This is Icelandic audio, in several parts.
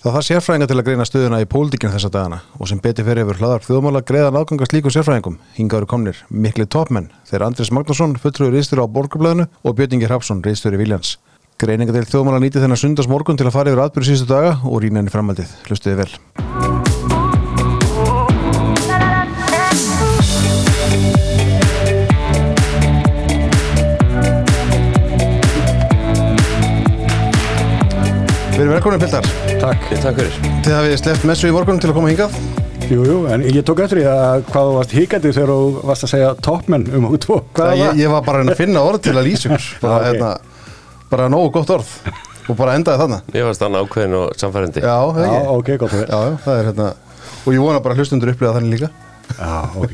Það þarf sérfræðinga til að greina stöðuna í pólitíkinu þessa dagana og sem beti fyrir yfir hlaðar þjóðmála greiðan aðgangast líku sérfræðingum. Hinga eru komnir mikli toppmenn þeir Andris Magnússon, fulltrúi reistur á Borgarblæðinu og Björningi Hrapsson, reistur í Viljans. Greininga til þjóðmála nýti þennan sundas morgun til að fara yfir atbyrju síðustu daga og rýna henni framaldið. Hlustuði vel. Við erum velkomin Pildar. Takk, takk fyrir. Þið hafið sleppt messu í morgun til að koma hingað. Jú, jú, en ég tók eftir því að hvað þú varst híkandi þegar þú varst að segja toppmenn um út tvo. Hvað Það, var ég, ég var bara að finna orð til að lýsa ykkur. Bara, Ok. hérna, bara nógu gott orð og bara endaði þarna. Ég varst þannig ákveðin og samfærandi. Já, Já, ok, gott að Já, já, það er hérna. Og ég vona bara hlustundur upplifa þannig líka. Já, ok.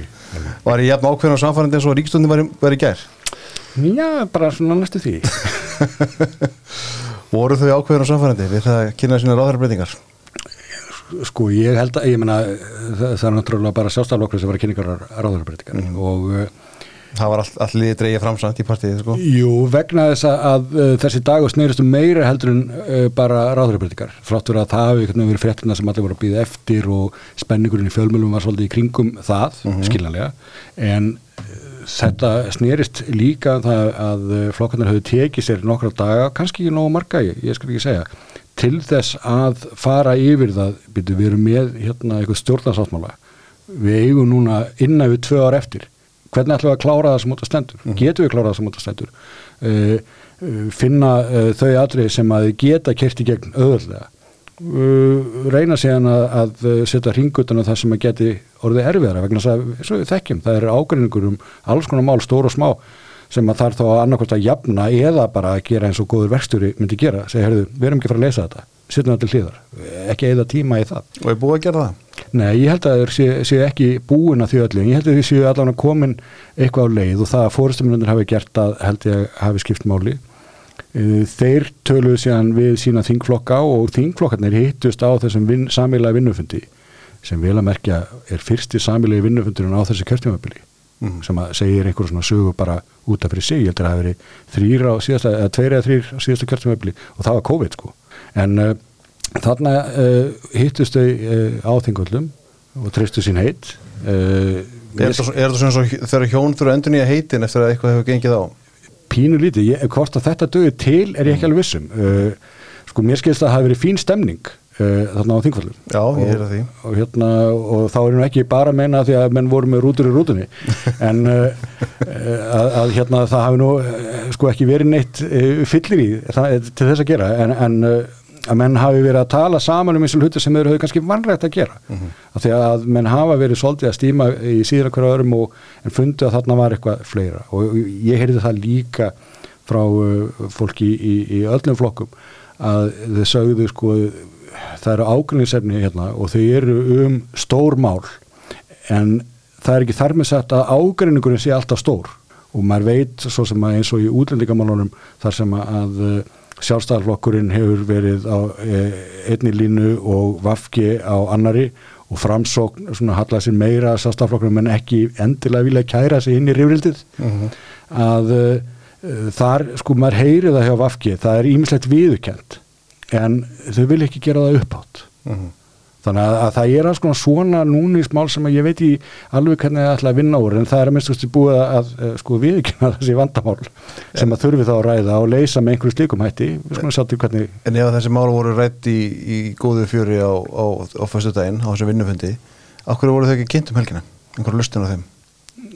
Var ég jafn ákveðin á samfærandi eins og ríkstundin var, í- var í gær? Já, bara svona næstu því. Voru þau ákveðin á samfærandi við það að kynna sína ráðarbreytingar? Sko, ég held að, ég meina, það, það er náttúrulega bara sjálfstaflokkur sem var að kynningar ráðurbreytingar Mhm. og uh, Það var all, allir dreigja framsamt í partíið, sko. Jú, vegna þess að, að uh, þessi dagur sneyrist um meira heldur en uh, bara ráðurbreytingar. Fráttur að það veginn verið fréttina sem allir voru að býða eftir og spenningurinn í fjölmjölum var svolítið í kringum það, skiljanlega. En þetta sneyrist líka um það að uh, flokkarnir höfðu tekið sér nokkra daga, kannski ekki nógu marga, ég, ég skal ekki segja, til þess að fara yfir það, byrju, við erum með hérna eitthvað stjórnarsáttmála. Við eigum núna innan við tvö ár eftir. Hvernig ætlum við að klára það sem út að stendur? Getum við klárað það sem út að stendur? Uh, uh, finna uh, þau atrið sem að geta kert í gegn uh, reyna síðan að, að uh, setja ringutana það sem að geti orðið erfiðara vegna þess að þekkjum, það er ágreiningur um alls konar mál, stór og smá sem að þarf þá að annarkvæmt að jafna eða bara að gera eins og góður verkstjóri myndi gera, segja, herðu, við erum ekki fara að lesa þetta setjum það til hliðar, ekki eða tíma í það Og er búið að gera það? Nei, ég held að þeir séu sé ekki búin að því öllu, en ég held að þeir séu allan að komin eitthvað á leið og það að fórustumunundir hafi gert að held ég hafi skipt máli. Eh, Þeir töluðu síðan við sína þingflokka og þingflokkarnir hittust á þessum vin, samílega vinnufundi sem vel að merkja er fyrsti samílega vinnufundurinn á þessi kjörtjumabili Mhm. sem að segir einhver svona sögu bara út af fyrir sig, ég heldur að það hafi verið þrýr á síðasta, eða tveir eða þrýr á síðasta kjörtjumabili og það var COVID sko en uh, þarna uh, hittust þau uh, á þingullum og treystu sín heit uh, Er þetta svo- þetta svona þegar hjón þurfa endur nýja heitin eftir að eitthvað hefur gengið á? Pínu lítið, ég, hvort að þetta dögur til er ég ekki alveg vissum uh, sko mér skilst að það hafi verið fín stemning uh, þarna á þingfallum Já, ég heyri því. og, hérna, og þá er nú ekki bara að meina því að menn voru með rútur í rútunni. En uh, uh, að, að hérna það hafi nú uh, sko ekki verið neitt uh, fyllir í það, til þess að gera. En, en að menn hafi verið að tala saman um eins og hluti sem þeir höfðu kannski vanrægt að gera. Af því að menn hafa verið svolítið að stíma í síðan hverju öðrum og, en fundu að þarna var eitthvað fleira. Og ég heyrði það líka frá uh, fólki í, í, í öllum flokkum að þau sögðu sko það eru ágrinningsefni hérna og þau eru um stór mál en það er ekki þar með sett að ágreiningurinn sé alltaf stór. Og maður veit svo sem að eins og í útlendingamálunum þar sem að uh, sjálfstæðarflokkurinn hefur verið á eh, einni línu og vafki á annari og framsókn svona hallað sér meira að sjálfstæðarflokkurinn menn ekki endilega vilja kæra sig inn í rifrildið. Að uh, þar sko maður heyri það hjá vafki það er ímislegt viðukent en þau vil ekki gera það upphátt. Mhm. Þannig að, að það er alls konar svona núni smál sem að ég veit í alveg hvernig það ætla að vinna úr en það er að minnst búið að, að, að sko viðkynna þessi vandamál sem að þurfi þá að ræða og leysa með einhverju slíkum hætti við skulum sjá til hvernig En ef þessi mál voru rætt í, í góðu fjöri á, á, á föstu daginn, á þessum vinnufundi, okkur voru þau ekki kynnt um helgina? Einhverju lustin á þeim?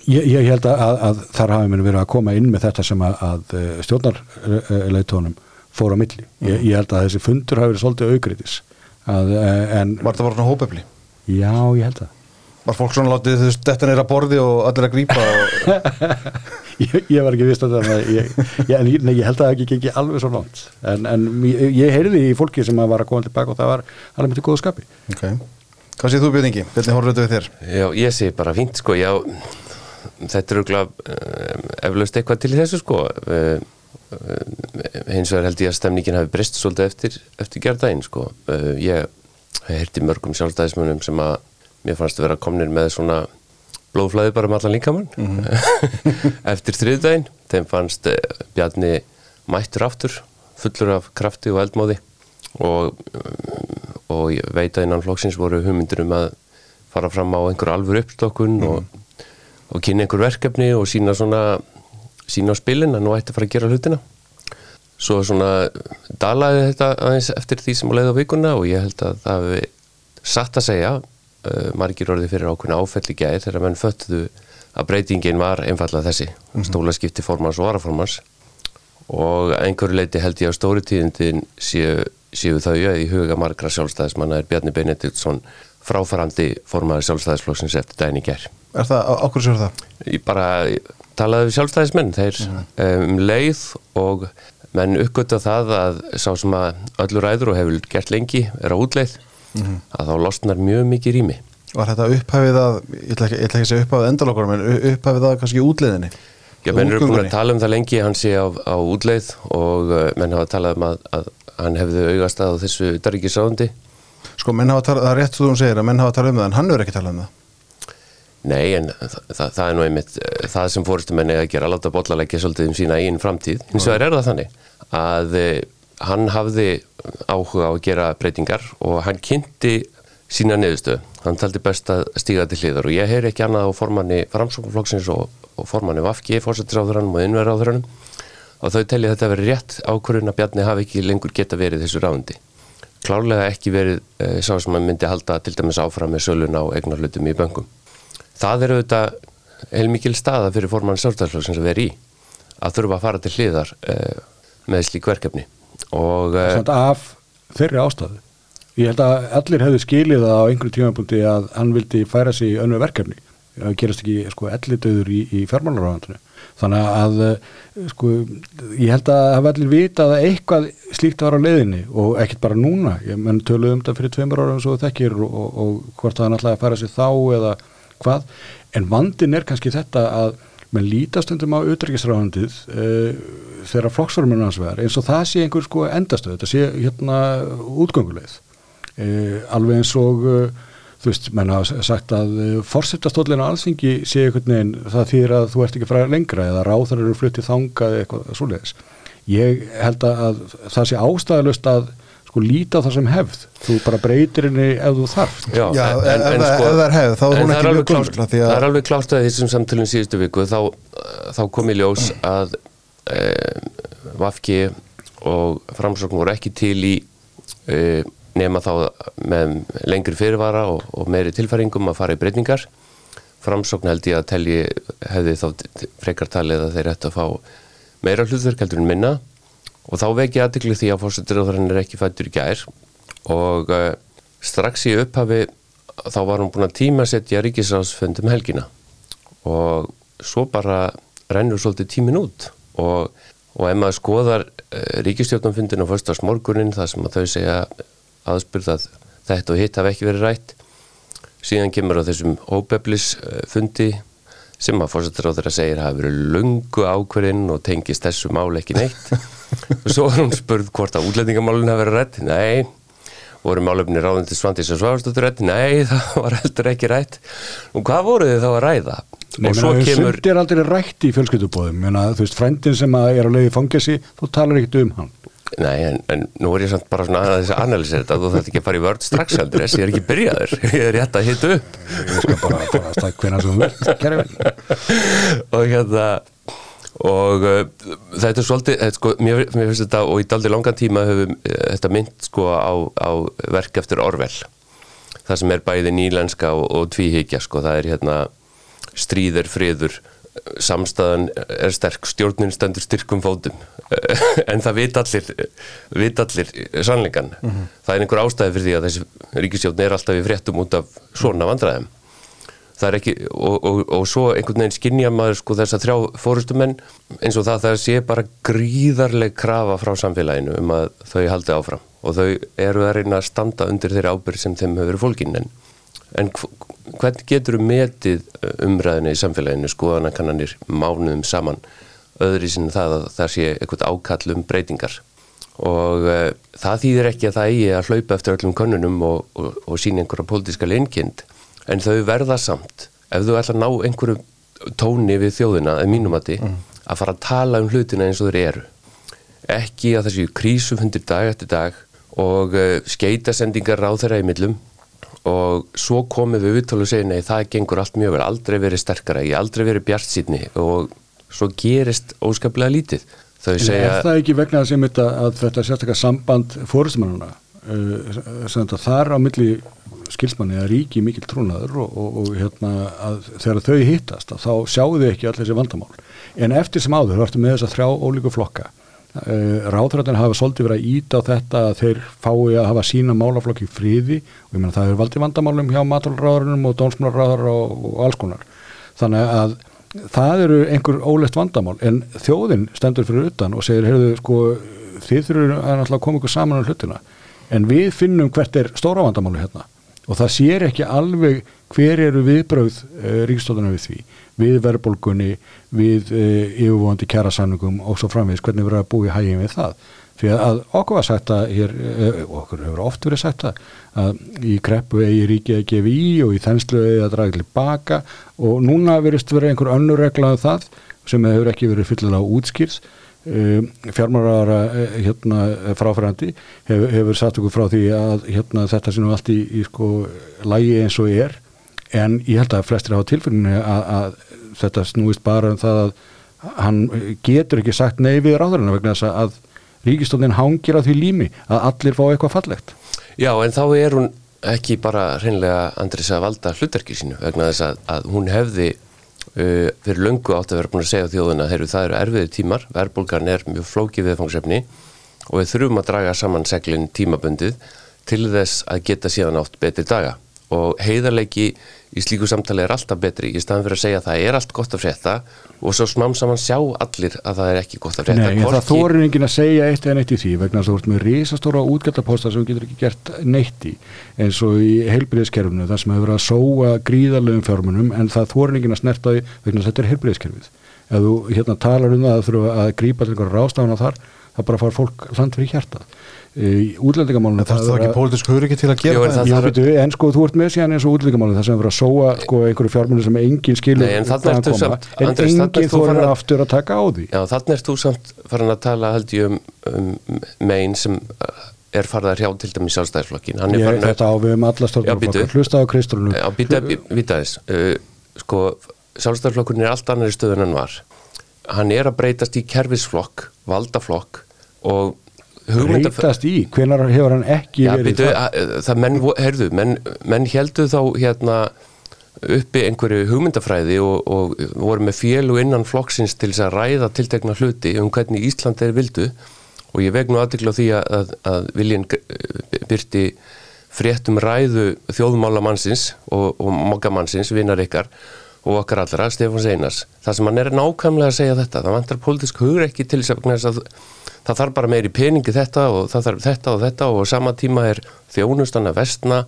ég, ég held að, að, að þar hafi mér verið að koma inn með þetta sem að, að stjórnarleitónum fór á milli ég, ég held að þessi fundur hafi verið svolítið aukriðis að, eh, en Var það bara svona hópefli? já, ég held að Var fólk svona látið þú veist, þetta neyra borði og allir að grípa og... ég, ég var ekki vist að það ég, ég, en ég, nei, ég held að það ekki ekki alveg svo langt en, en ég, ég heyrði í fólki sem að var að koma tilbaka og það var alveg myndið góðu skapi Ok. Hvað séð þú Björningi? Hvernig horfður þetta við þér? Já, ég segi bara fínt sko, já, þetta er auðvitað um, eflaust eitthvað til í þessu sko. Uh, hins vegar held ég að stemningin hafi breyst svolítið eftir, eftir gerðdægin sko. Uh, ég heyrti mörgum sjálfstæðismunum sem að mér fannst að vera komnir með svona blóðflæði bara með allan líkamann eftir þriðdægin. Þeim fannst uh, Bjarni mættur aftur, fullur af krafti og eldmóði og, um, og veit að innan flokksins voru hugmyndur um að fara fram á einhver alvör uppstokkun og, og kynna einhver verkefni og sína svona sína á spilin að nú ætti að fara að gera hlutina. Svo svona dalaði þetta aðeins eftir því sem á leið á vikuna og ég held að það hefði satt að segja uh, margir orði fyrir ákveðna áfell í gæðir þegar menn föttuðu að breytingin var einfallega þessi stólaskipti formans og varaformans og að einhverju leiti held ég að stóri tíðindin séu, séu þau að í huga margra sjálfstæðismanna er Bjarni Benediktsson fráfarandi formaður sjálfstæðisflokksins eftir gerð. Er það, á- á hverju sér það? Ég bara talaði við sjálfstæðismenn, þeir um leið og menn uppgötta það að sá sem að öllur ræður og hefur gert lengi er á útleið, að þá losnar mjög mikið rými. Var þetta upphæfið að, ég ætla ekki, ég ætla ekki að segja upphæfið endalokur, en upphæfið að kannski útliðinni? Já, menn eru búin að tala um það lengi, hann sé á, á útleið og uh, menn hafa talað um að, að hann hefði augast að þessu utarrikiðsáðundi. Sko, menn hafa talað, það er rétt þú um segir að menn hafa talað um það, en hann hefur ekki talað um það. Nei, en það, það, er nú einmitt eh, það sem fórustumenni að gera, láta bollalegja svolítið um sína eigin framtíð. Hins vegar er það þannig að eh, hann hafði áhuga á að gera breytingar og hann kynnti sína niðurstöð. Hann taldi best að stíga til hliðar og ég heyri ekki annað á formanni framsóknflokksins og, og formanni Vafki, fórsettiráðurannum og innverðráðurannum og þau telli þetta að vera rétt ákvörðun að Bjarni hafi ekki lengur geta verið þessu ráðundi. Klárlega ekki verið e, sá sem að myndi halda til dæmis áfram með sölun á eignarhlutum í böngum. Það er auðvitað heilmikil staða fyrir formann sjálfstæðarflokksins að vera í að þurfa að fara til hliðar e, með slík verkefni og Samt af þeirri ástæðu. Ég held að allir hefðu skilið á einhverju tímapunkti að hann vildi færa sig í önnu verkefni. Það gerast ekki sko ellidauður í, í fjármálaráðandinu. Þannig að eh, sko, ég held að hafa allir vitað að eitthvað slíkt var á leiðinni og ekkert bara núna. Ég menn töluðu um þetta fyrir tveimur ára svo þekkir og, og, og hvort það náttúrulega að færa sig þá eða hvað. En vandin er kannski þetta að menn lítast undum á utryggistráðandið uh, þegar flokksforminu hans vegar eins og það sé einhver sko endastöð, þetta sé hérna útgönguleið. Uh, alveg eins og uh, þú veist, menn hafa sagt að forsettastóllin á alþingi sé einhvern veginn það þýðir að þú ert ekki fræðar lengra eða ráþar eru fluttið þangað eitthvað svoleiðis. Ég held að það sé ástæðalust að sko líta á það sem hefð. Þú bara breytir henni ef þú þarft. Já, Já, en, en, það- en sko, ef það er hefð, þá er hún ekki mjög alveg klárt- gömul, af því að- Það er alveg klárt að þessum samtölum síðustu viku þá, þá kom í ljós að e, Vafki og Framsókn voru ekki til í e, nema þá með lengri fyrirvara og, og meiri tilfæringum að fara í breytingar Framsókn held ég að telji hefði þá t- frekar talið að þeir ættu að fá meira hlutverk heldur en minna og þá veki aðtikli því að fórsetiröðurinn er ekki fættur í gær. Og uh, strax í upphafi þá var hún búin að tímasetja ríkisráðsfundum helgina. Og svo bara rennur svolítið tímin út. Og, og ef maður skoðar uh, ríkistjórnumfundin á förstas morgunin þar sem að þau segja aðspurð að þetta og hitt hafi ekki verið rætt síðan kemur á þessum óbeflis uh, sem að þeirra segir hafi verið lungu ákverðin og tengist þessu mál ekki neitt. Og svo er hún spurð hvort að útlendingamálun hafi verið rætt nei, voru málefni ráðandi Svandís og Svagastóttur rætt nei, það var heldur ekki rætt. Og hvað voru þið þá að ræða? Nei, og svo meina, kemur Sumt er aldrei rætt í fjölskyldubóðum Meina, Þú veist, frændin sem að er á leiði fangesi þú talar ekkert um hann Nei, en, en nú er ég samt bara svona aðeins að analýsa þetta þú þarf ekki að fara í vörd strax aldrei ég er ekki byrjaður, ég er rétt að hita upp. Ég skal bara fara að stakk hvenna sem þú vilt kæri veginn og hérna og uh, þetta er svolítið þetta, sko, mér, mér finnst þetta og í daldi langan tíma höfum uh, þetta mynd sko á, á verk eftir Orwell. Það sem er bæði nýlenska og, og tvíhyggja sko, það er hérna stríður, friður samstæðan er sterk, stjórnin stendur styrkum fótum. En það vit allir vit allir sannleikan það er einhver ástæði fyrir því að þessi ríkistjórn er alltaf í fréttum út af svona vandræðum. Það er ekki, og, og, og svo einhvern veginn skinnja maður sko þess að þrjá fórustumenn eins og það það sé bara gríðarleg krafa frá samfélaginu um að þau haldi áfram. Og þau eru að reyna að standa undir þeirri ábyrg sem þeim hefur fólkin en, en hvernig getur þú metið umræðinu í samfélaginu skoðanakannanir mánuðum saman? Öðri sinni það að það sé eitthvað ákall um breytingar. Og uh, það þýðir ekki að það eigi að hlaupa eftir öllum könnunum og, og, og sína einhverja pólitíska leinkind. En þau verða samt ef þú ætla að ná einhverju tóni við þjóðina, eða mínum að því að fara að tala um hlutina eins og þeir eru. Ekki að þessi krísum hundir dag eftir dag og uh, skeitasendingar ráð þeirra í millum og svo komum við viðtölu og segja nei það gengur allt mjög vel, aldrei verið sterkara ég aldrei verið bjart sýtni og svo gerist óskaplega lítið. Þau En segja er það ekki vegna þess einmitt að, að þetta sérstaklega samband fórustumannuna uh, sem þetta þar á milli skilsmanni að ríki mikil trúnaður og, og, og hérna að þegar þau hittast að þá sjáu þau ekki allir þessi vandamál. En eftir sem áður, ertu með þess að þrjá ólíku flokka uh, ráðrættin hafa svolítið verið að íta á þetta að þeir fái að hafa sína málaflokki friði. Og ég meina það er valdið vandamálum hjá matalráðurinn og dónsmálaráður og, og alls konar. Þannig að það eru einhver ólegt vandamál. En þjóðin stendur fyrir utan og segir, heyrðu, sko, þið þurfum að koma ykkur saman á hlutina. En við finnum hvert er stóra vandamáli hérna. Og það sér ekki alveg hver eru viðbröð uh, ríkistóðuna við því, við verðbólgunni, við uh, yfirvóandi kjærasannungum og svo framvegis. Hvernig erum að búa í hægum við það. Því að okkur var sagt að hér, uh, okkur hefur oft verið sagt að, að í kreppu eigi ríki að gefa í og í þenslu eigi að draga til baka. Og núna verist verið einhver önnur regla um það sem hefur ekki verið fyllilega útskýrs Um, fjármáraðara hérna, fráfærandi hefur, hefur satt okkur frá því að hérna, þetta sé nú allt í, í sko, lægi eins og er. En ég held að flestir hafa tilfellinu að, að þetta snúist bara um það að hann getur ekki sagt nei við ráðurinn vegna þess að ríkistónin hangir á því lími að allir fá eitthvað fallegt. Já, en þá er hún ekki bara hreinlega Andris að valda hlutverki sínu vegna þess að, að hún hefði uh, fyrir löngu átt að vera búin að segja þjóðuna heyrðu það eru erfiði tímar, verðbólgan er mjög flókið viðfangsefni og við þurfum að draga saman seglinn tímabundið til þess að geta síðan átt betri daga og heiðarleiki í slíku samtali er alltaf betri. Í staðan fyrir að segja að það er allt gott að frétta og svo smám saman sjá allir að það er ekki gott að frétta. Nei, en það þórir enginn að segja eitt eða neitt í því vegna að þú ert með risastóra útgættaposta sem getur ekki gert neitt í. Eins og í heilbriðiskerfinu það sem hefur verið að sóa gríðarlegum fjármunum en það þórir enginn að snerta því vegna að þetta er heilbriðiskerfið ef þú hérna talar um það að þurfa að grípa til einhverja rástafana þar það bara far fólk land fyrir hjarta í útlendingamálunum Það er það ekki pólitísk hugur ekki til að gera Jú, en það? það- betur, en sko þú ert með síðan eins og útlendingamálunum það sem verið að sóa sko, einhverju fjármunum sem enginn skilur Nei, en en enginn að- aftur að taka á því. Já, þannig er þú samt farin að tala held ég um, um megin sem uh, er farið að hrjá til dæmis er Ég, farin að þetta á við um alla býtu. hlusta á Kristrúnu. Uh, Sko, sjálfstæðisflokkurinn er allt annari stöð en hann var. Hann er að breytast í kerfisflokk, valdaflokk og breytast í, hvenar hefur hann ekki Já, verið býtu, það að, það menn, heyrðu, menn, menn heldu þá hérna uppi einhverju hugmyndafræði og, og voru með félug innan flokksins til þess að ræða tiltekna hluti um hvernig Ísland er vildu. Og ég veg nú aðtikla á því að, að, að viljinn byrti fréttum ræðu þjóðmálamannsins og, og mokkamannsins, vinnar ykkar og okkar allra, Stefán Seinas það sem hann er nákvæmlega að segja þetta það vantar pólitísk hugur ekki til þess að, það þarf bara meiri peningi þetta og það þarf þetta og þetta og sama tíma er þjónustan að vestna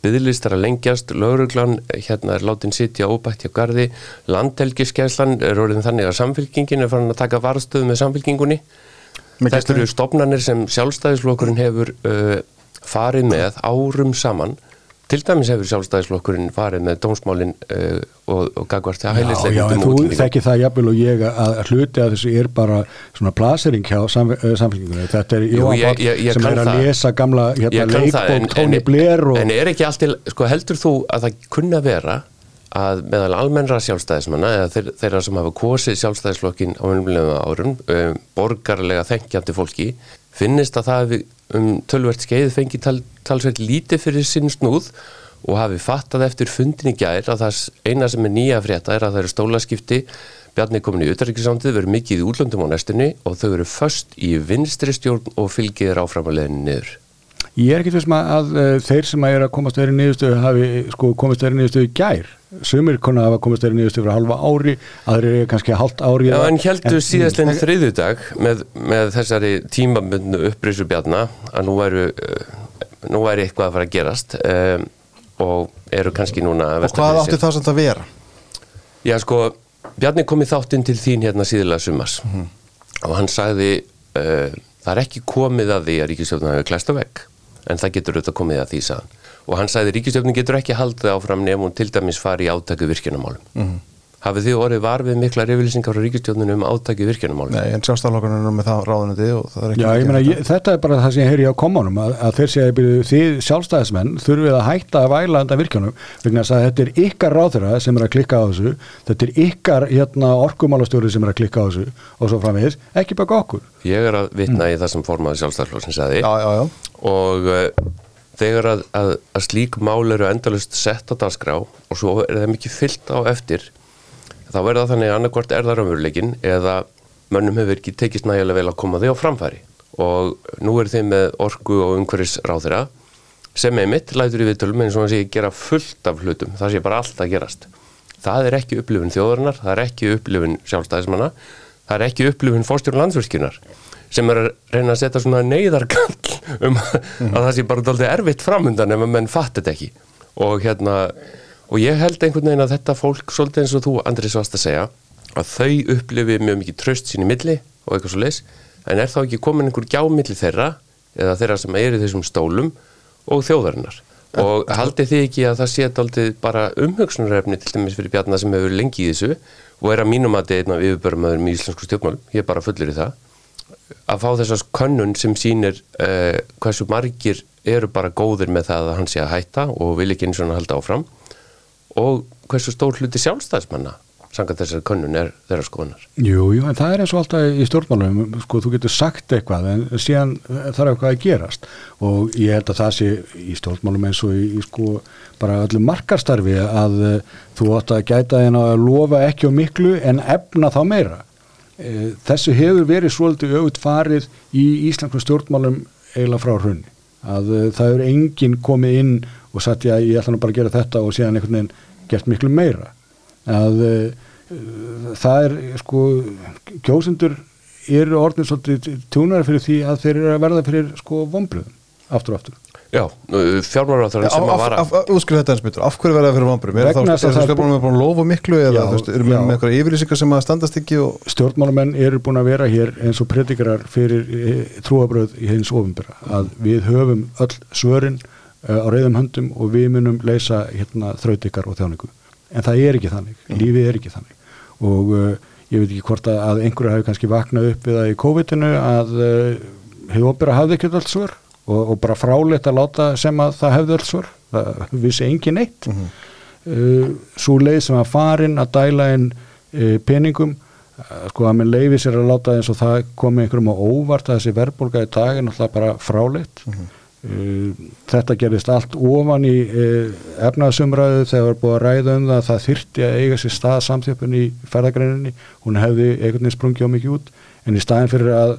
byggðlistar að lengjast, lauruglan hérna er látin sitja óbætt hjá gardi landhelgiskeslan er orðin þannig að samfélkingin er farin að taka varðstöðu með samfélkingunni þetta eru gestri? stopnarnir sem sjálfstæðisflokkurinn hefur uh, farið með árum saman til dæmis hefur sjálfstæðisflokkurinn farið með dómsmálin uh, og, og gagvart að Já, já, en þú útlendingum. þekki það jafnvel og ég að hluti að þessu er bara svona plasering hjá sam, uh, samfélkingunni þetta er ég sem er að það. lesa gamla hérna, það, leikbók Tony Blair og en er ekki allt til, sko heldur þú að það kunna vera að meðal almennra sjálfstæðismanna eða þeir, þeirra sem hafa kosið sjálfstæðisflokkin á umlega árum um, borgarlega þengjandi fólki finnist að það hafi um tölvert skeið fengið tal, talsveit lítið fyrir sinn snúð og hafi fattað eftir fundin í gær að það eina sem er nýja frétta er að það eru stólaskipti Bjarni komin í utarrikiðsándið, verður mikið í útlöndum á næstunni og þau eru först í vinstri stjórn og fylgið áfram að leiðinni niður. ég er ekki þessum að, að uh, þeir sem að er að komast verið niðurstöðu hafi sko komast verið niðurstöðu gær sumir konar hafa komast verið niðurstöðu fyrir halva ári aðrir er kannski halvt ári Já, en heldur síðastlegin þriðjudag með, með þessari tímabundnu upprisu bjarna að nú væru, uh, nú væri eitthvað að fara að gerast um, og eru kannski núna að Og hvað átti það samt að vera? Já, sko, Bjarni kom í þáttinn til þín hérna síðulega sumars og hann sagði uh, það er ekki komið að því að ríkistjófnum hafi klæst á vegg en það getur auðvitað komið að því sagðan og hann sagði ríkistjófnum getur ekki haldið áfram nefn hún til dæmis fari í átæku virkjunamálum hafið þið orðið var við mikla reyfylýsingar frá ríkistjónunum um átaki virkjunumál Nei, en sjálfstaflokkurinn er með það ráðunandi og það er ekki Já, ég meina, ég, þetta er bara það sem ég heyri á komunum að, að þeir séu að þið sjálfstæðismenn þurfið að hætta að væla undan virkjunum vegna þess að þetta er ykkar ráðura sem er að klikka á þessu þetta er ykkar hérna, orkumálastjóri sem er að klikka á þessu og svo framvegis, ekki baka okkur. Ég er að vitna í það sem formaði sjálfstæðarflokksins þegar að, að, að slík mál eru endalust sett á dagskrá og svo er það mikið fyllt á eftir þá verða þannig annarkvort er það raunveruleikin eða mönnum hefur ekki tekist nægilega vel að koma því á framfæri. Og nú er þið með orgu og umhverfis ráðira sem er mitt lætur í viðtölum eins og hann sé gera fullt af hlutum, það sé bara allt að gerast. Það er ekki upplifun þjóðarinnar það er ekki upplifun sjálfstæðismanna það er ekki upplifun fórstjórn landsverkjunar sem er að reyna að setja svona neyðarkall um að það sé bara doldið erfitt framundan ef að menn fatt þetta ekki. Og hérna og ég held einhvern veginn að þetta fólk svolítið eins og þú Andris varst að segja að þau upplifi mjög mikið tröst sín í milli og eitthvað svo leis en er þá ekki komin einhver gjámilli þeirra eða þeirra sem er í þessum stólum og þjóðarinnar og haldið þið ekki að það sé aldrei bara umhugsunarefni til dæmis fyrir bjarnar sem hefur lengi í þessu og er að mínum að þetta er einn af yfirbörmaðurum í íslensku stjórnmálum, ég er bara fullir í það. Að fá þessast könnun sem sýnir uh, hversu margir eru bara góðir með það að hann sé að hætta og vil ekki eins og hann halda áfram og hversu stór hluti sjálfstæðismanna sanga þessari könnun er þeirra skoðunar. Jú, jú, en það er eins og alltaf í stjórnmálum sko, þú getur sagt eitthvað en síðan þarf eitthvað að gerast. Og ég held að það sé í stjórnmálum eins og í, í sko bara öllu markarstarfi að uh, þú átt að gæta en að lofa ekki á miklu en efna þá meira. E, þessu hefur verið svolítið auðvitað farið í Íslandsku stjórnmálum eiginlega frá hrunni að uh, það er enginn komið inn og sagt já, ég ætla nú bara að gera þetta og síðan einhvern veginn gert miklu meira að uh, það er sko kjósendur eru orðin svolítið tjúnar fyrir því að þeir eru að verða fyrir sko vombriðum aftur og aftur. Já, fjármálaráþarinn sem að vara Útskriðu þetta eins betur, af hverju verða það fyrir vambrum? Er það er með búin að lofa miklu eða eru með eitthvað yfirlýsingar sem að standast ekki og stjórnmálamenn eru búin að vera hér eins og predikarar fyrir e, trúabröð í hins ofinbera að við höfum öll svörin uh, á reyðum höndum og við munum leysa hérna, þrautikar og þjáningu en það er ekki þannig, lífið er ekki þannig. Og uh, ég veit ekki hvort að, að einhverju hafi kannski vaknað upp við það í COVID-inu að uh, hefur opera hafði ekki öll svör og, og bara fráleitt að láta sem að það hefði öll svör. Það vissi engin neitt. Mm -hmm. svo leið sem að farin að dæla inn uh, peningum uh, sko að minn leiði sér að láta eins og það komi einhverjum á óvart að þessi verðbólga í dag er náttúrulega bara fráleitt þetta gerist allt ofan í uh, efnaðsumræðu þegar búið að ræða um það að það þyrti að eiga sér stað samþjöpun í ferðagreininni. Hún hefði einhvern veginn sprungið á mikið út. En í staðin fyrir að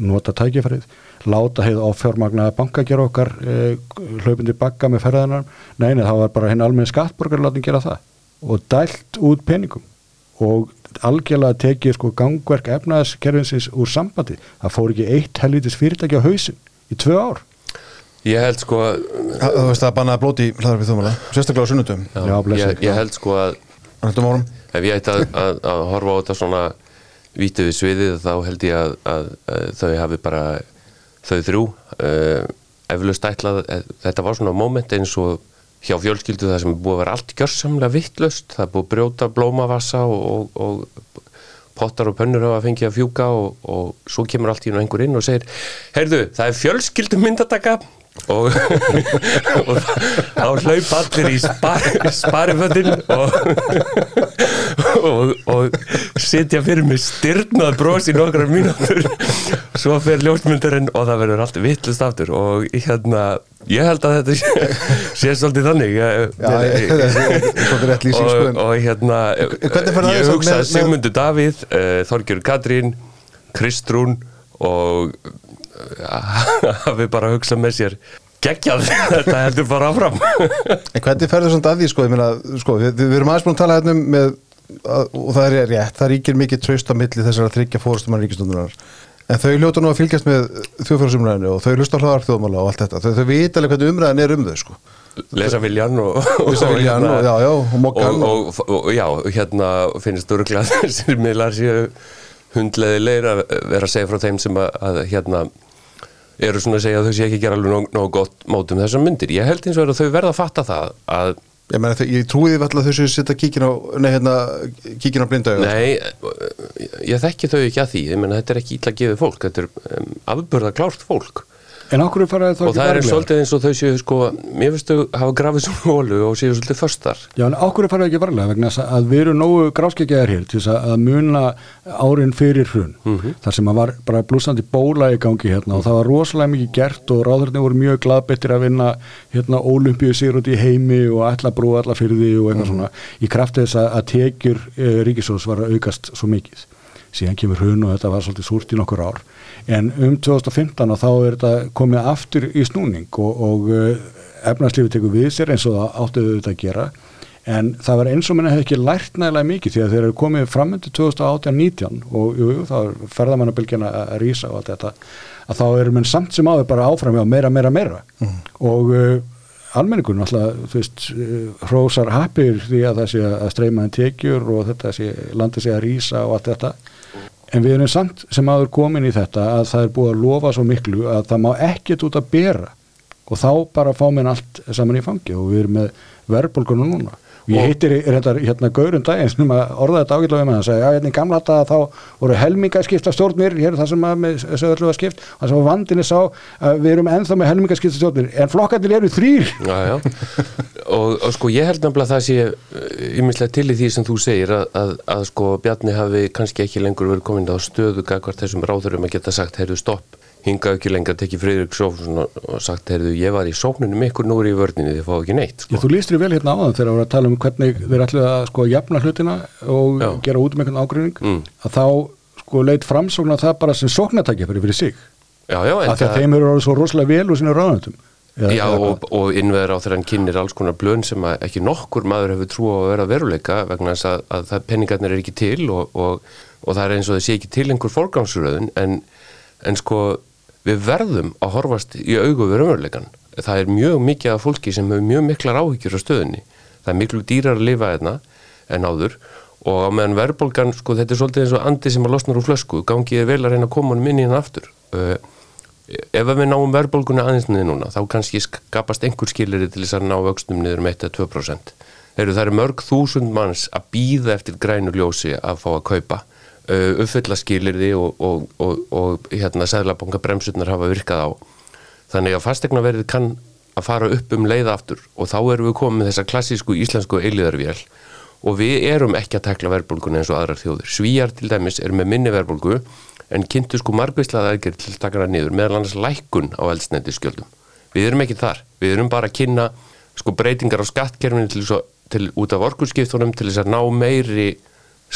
nota tækifærið láta heið áfjármagnaða banka gera okkar uh, hlaupindi bakka með ferðanar neina það var bara henni almenn skattborgar látin gera það. Og dælt út peningum. Og algjörlega tekið sko gangverk efnaðskerfinsins úr sambandi. Það fór ekki eitt helvitis fyrirtæki á hausin í tvö ár? Ég held sko að þú veist það bannaði blóti í hlaðarfið þjóðmála, sérstaklega á sunnutum já, ég, ég held sko að ef ég ætti að, að, að horfa á þetta svona vítið við sviðið þá held ég að, að, að þau hafi bara þau þrjú uh, eflaust ætlað, eh, þetta var svona moment eins og hjá fjölskyldu það sem er búið að vera allt gjörsamlega vittlust það er búið að brjóta blómavassa og, og, og pottar og pönnur hafa fengið að fjúka og, og svo kemur allt í einu einhver inn og segir heyrðu, það er fjölskyldu myndataka. Og, og þá hlaup allir í spar, spariföndin og, og, og sitja fyrir mig styrnað bros í nokkra mínútur. Svo fer ljósmyndarinn og það verður allt vittlust aftur og hérna ég held að þetta sé, sé svolítið þannig. Og, hérna ég að hugsa með- Sigmundur Davíð uh, Þorgjör Katrín Kristrún og hafi bara hugsað með sér geggjað, þetta heldur bara áfram. En hvernig ferður svona að því sko, ég meina, sko við, við erum aðeins búin að tala hérna um með, að, og það er rétt, það ríkir mikið traust á milli þessar að tryggja fórustumann ríkistundunar en þau hljóta nú að fylgjast með þjóðfjörðsumræðinu og þau hlusta á hlaðar þjóðmála og allt þetta, þau, þau vita alveg hvernig umræðin er um þau sko. Lesa viljan og, Lesa viljann og- já, já, og mokkan og, og, og, já, hérna finnst örglega þessir miðlar séu hundleðilegir að vera að segja frá þeim sem að, að hérna eru svona að segja að þau sé ekki gera alveg nóg, nóg gott mótum þessar myndir. Ég held eins og að þau verða að fatta það að Ég, þau- ég trúi því alltaf þessu setja kíkin á, hérna, á blinda Nei, ég þekki þau ekki að því. Ég menna þetta er ekki illa gefið fólk. Þetta er um, afbörða klárt fólk En okkur er farið þá og ekki það er varlega? svolítið eins og þau séu sko, mér finnst þau hafa grafið svona hólu og séu svolítið förstar Já, en okkur er farið ekki varlega vegna þess að við erum nógu gráskegjaðar hér til að að muna árin fyrir hrun Mhm. þar sem að var bara blúsandi bóla í gangi hérna og það var rosalega mikið gert og ráðurinn voru mjög glaðbettir að vinna hérna ólimpíu sigur út í heimi og alla brú alla því og eitthvað svona í krafti þess að, tekjur e, mikið. Síðan kemur hrun og þetta var svolítið súrt í nokkur ár en um 2015 og þá er þetta komið aftur í snúning og, og uh, efnarslífi tekur við sér eins og það áttuðu þetta að gera. En það var eins og minna hefði ekki lært nægilega mikið því að þeir eru komið framöndu 2018-19 og jú, jú, þá er ferðamannabilgjana að rísa og allt þetta að þá eru menn samt sem áður bara áfram já, meira, meira, meira. Og uh, almenningur náttúrulega þú veist, uh, hrósar happir því að það sé að streyma en tekjur og þetta sé, landi sé að rísa og allt þetta en við erum samt sem áður komin í þetta að það er búið að lofa svo miklu að það má ekkert út að bera. Og þá bara fá mér allt saman í fangi og við erum með verðbólgunum núna og ég Og- heitir hérna, hérna Gaurum daginn sem að orða þetta ágætlega um hann að segja, já, hérna í gamla þetta þá voru helmingaskipta stjórnir hér er það sem að með sögurlu var skipt. Og það sem vandinni sá að við erum ennþá með helmingaskipta stjórnir en flokkarnir eru þrýr Já, já. Og, og sko ég held nefnilega að það sé yminslega til í því sem þú segir að, að, að sko Bjarni hafi kannski ekki lengur verið komin á stöðu gagvart þessum ráðurum að geta sagt, heyrðu stopp, hingað ekki lengur tekið Friðrik Sjófsson og, sagt, heyrðu ég var í sóknunum ykkur, nú er ég í vörninni, þið fá ekki neitt Já, sko. þú lístur vel hérna áðan þegar við vorum að tala um hvernig þeir ætlu að sko jafna hlutina og Já. gera út um einhvern ágreining Mm. að þá sko leit framsókn að það bara sem sóknatækja fyrir fyrir sig Já, já, en af því að þeim eru orðið svo rosalega vel úr sinni ráðnöndum Já, og, og innveður á þegar hann kynir alls konar blön sem að ekki nokkur maður hefur trú á að vera veruleika vegna þess að, að það, penningarnir er ekki til og, og, og það er eins og það sé ekki til einhver forgangsröðun en, en sko við verðum að horfast í augu við raunveruleikan. Það er mjög mikið af fólki sem hefur mjög miklar áhyggjur á stöðunni. Það er miklu dýrar að lifa hérna en áður og á meðan verðbólgan, sko þetta er svolítið eins og andi sem að losnar úr flösku, gangið er vel að reyna að koma honum inn í hann aftur. Uh, ef við náum verðbólgunni aðeins niður núna þá kannski skapast einhver skilir til þess að ná vöxtum niður um 1-2% Heru, það eru mörg þúsund manns að býða eftir grænu ljósi að fá að kaupa uh, uppfylla skilirði og, og, og, og hérna sæðlabanka bremsurnar hafa virkað á þannig að fastegnaverðið kann að fara upp um leiða aftur og þá erum við komið með þessa klassísku íslensku eiliðarvél og við erum ekki að tekla verðbólgunni eins og aðrar þjóður. Svíjar til dæmis eru með minni verðbólgu en kynntu sko margvíslaða aðgerð til hana niður meðal annars lækkun á eldsneiti skjöldum. Við erum ekki þar. Við erum bara að kynna sko breytingar á skattkerfinu til, til út af orkurskiptunum til þess að ná meiri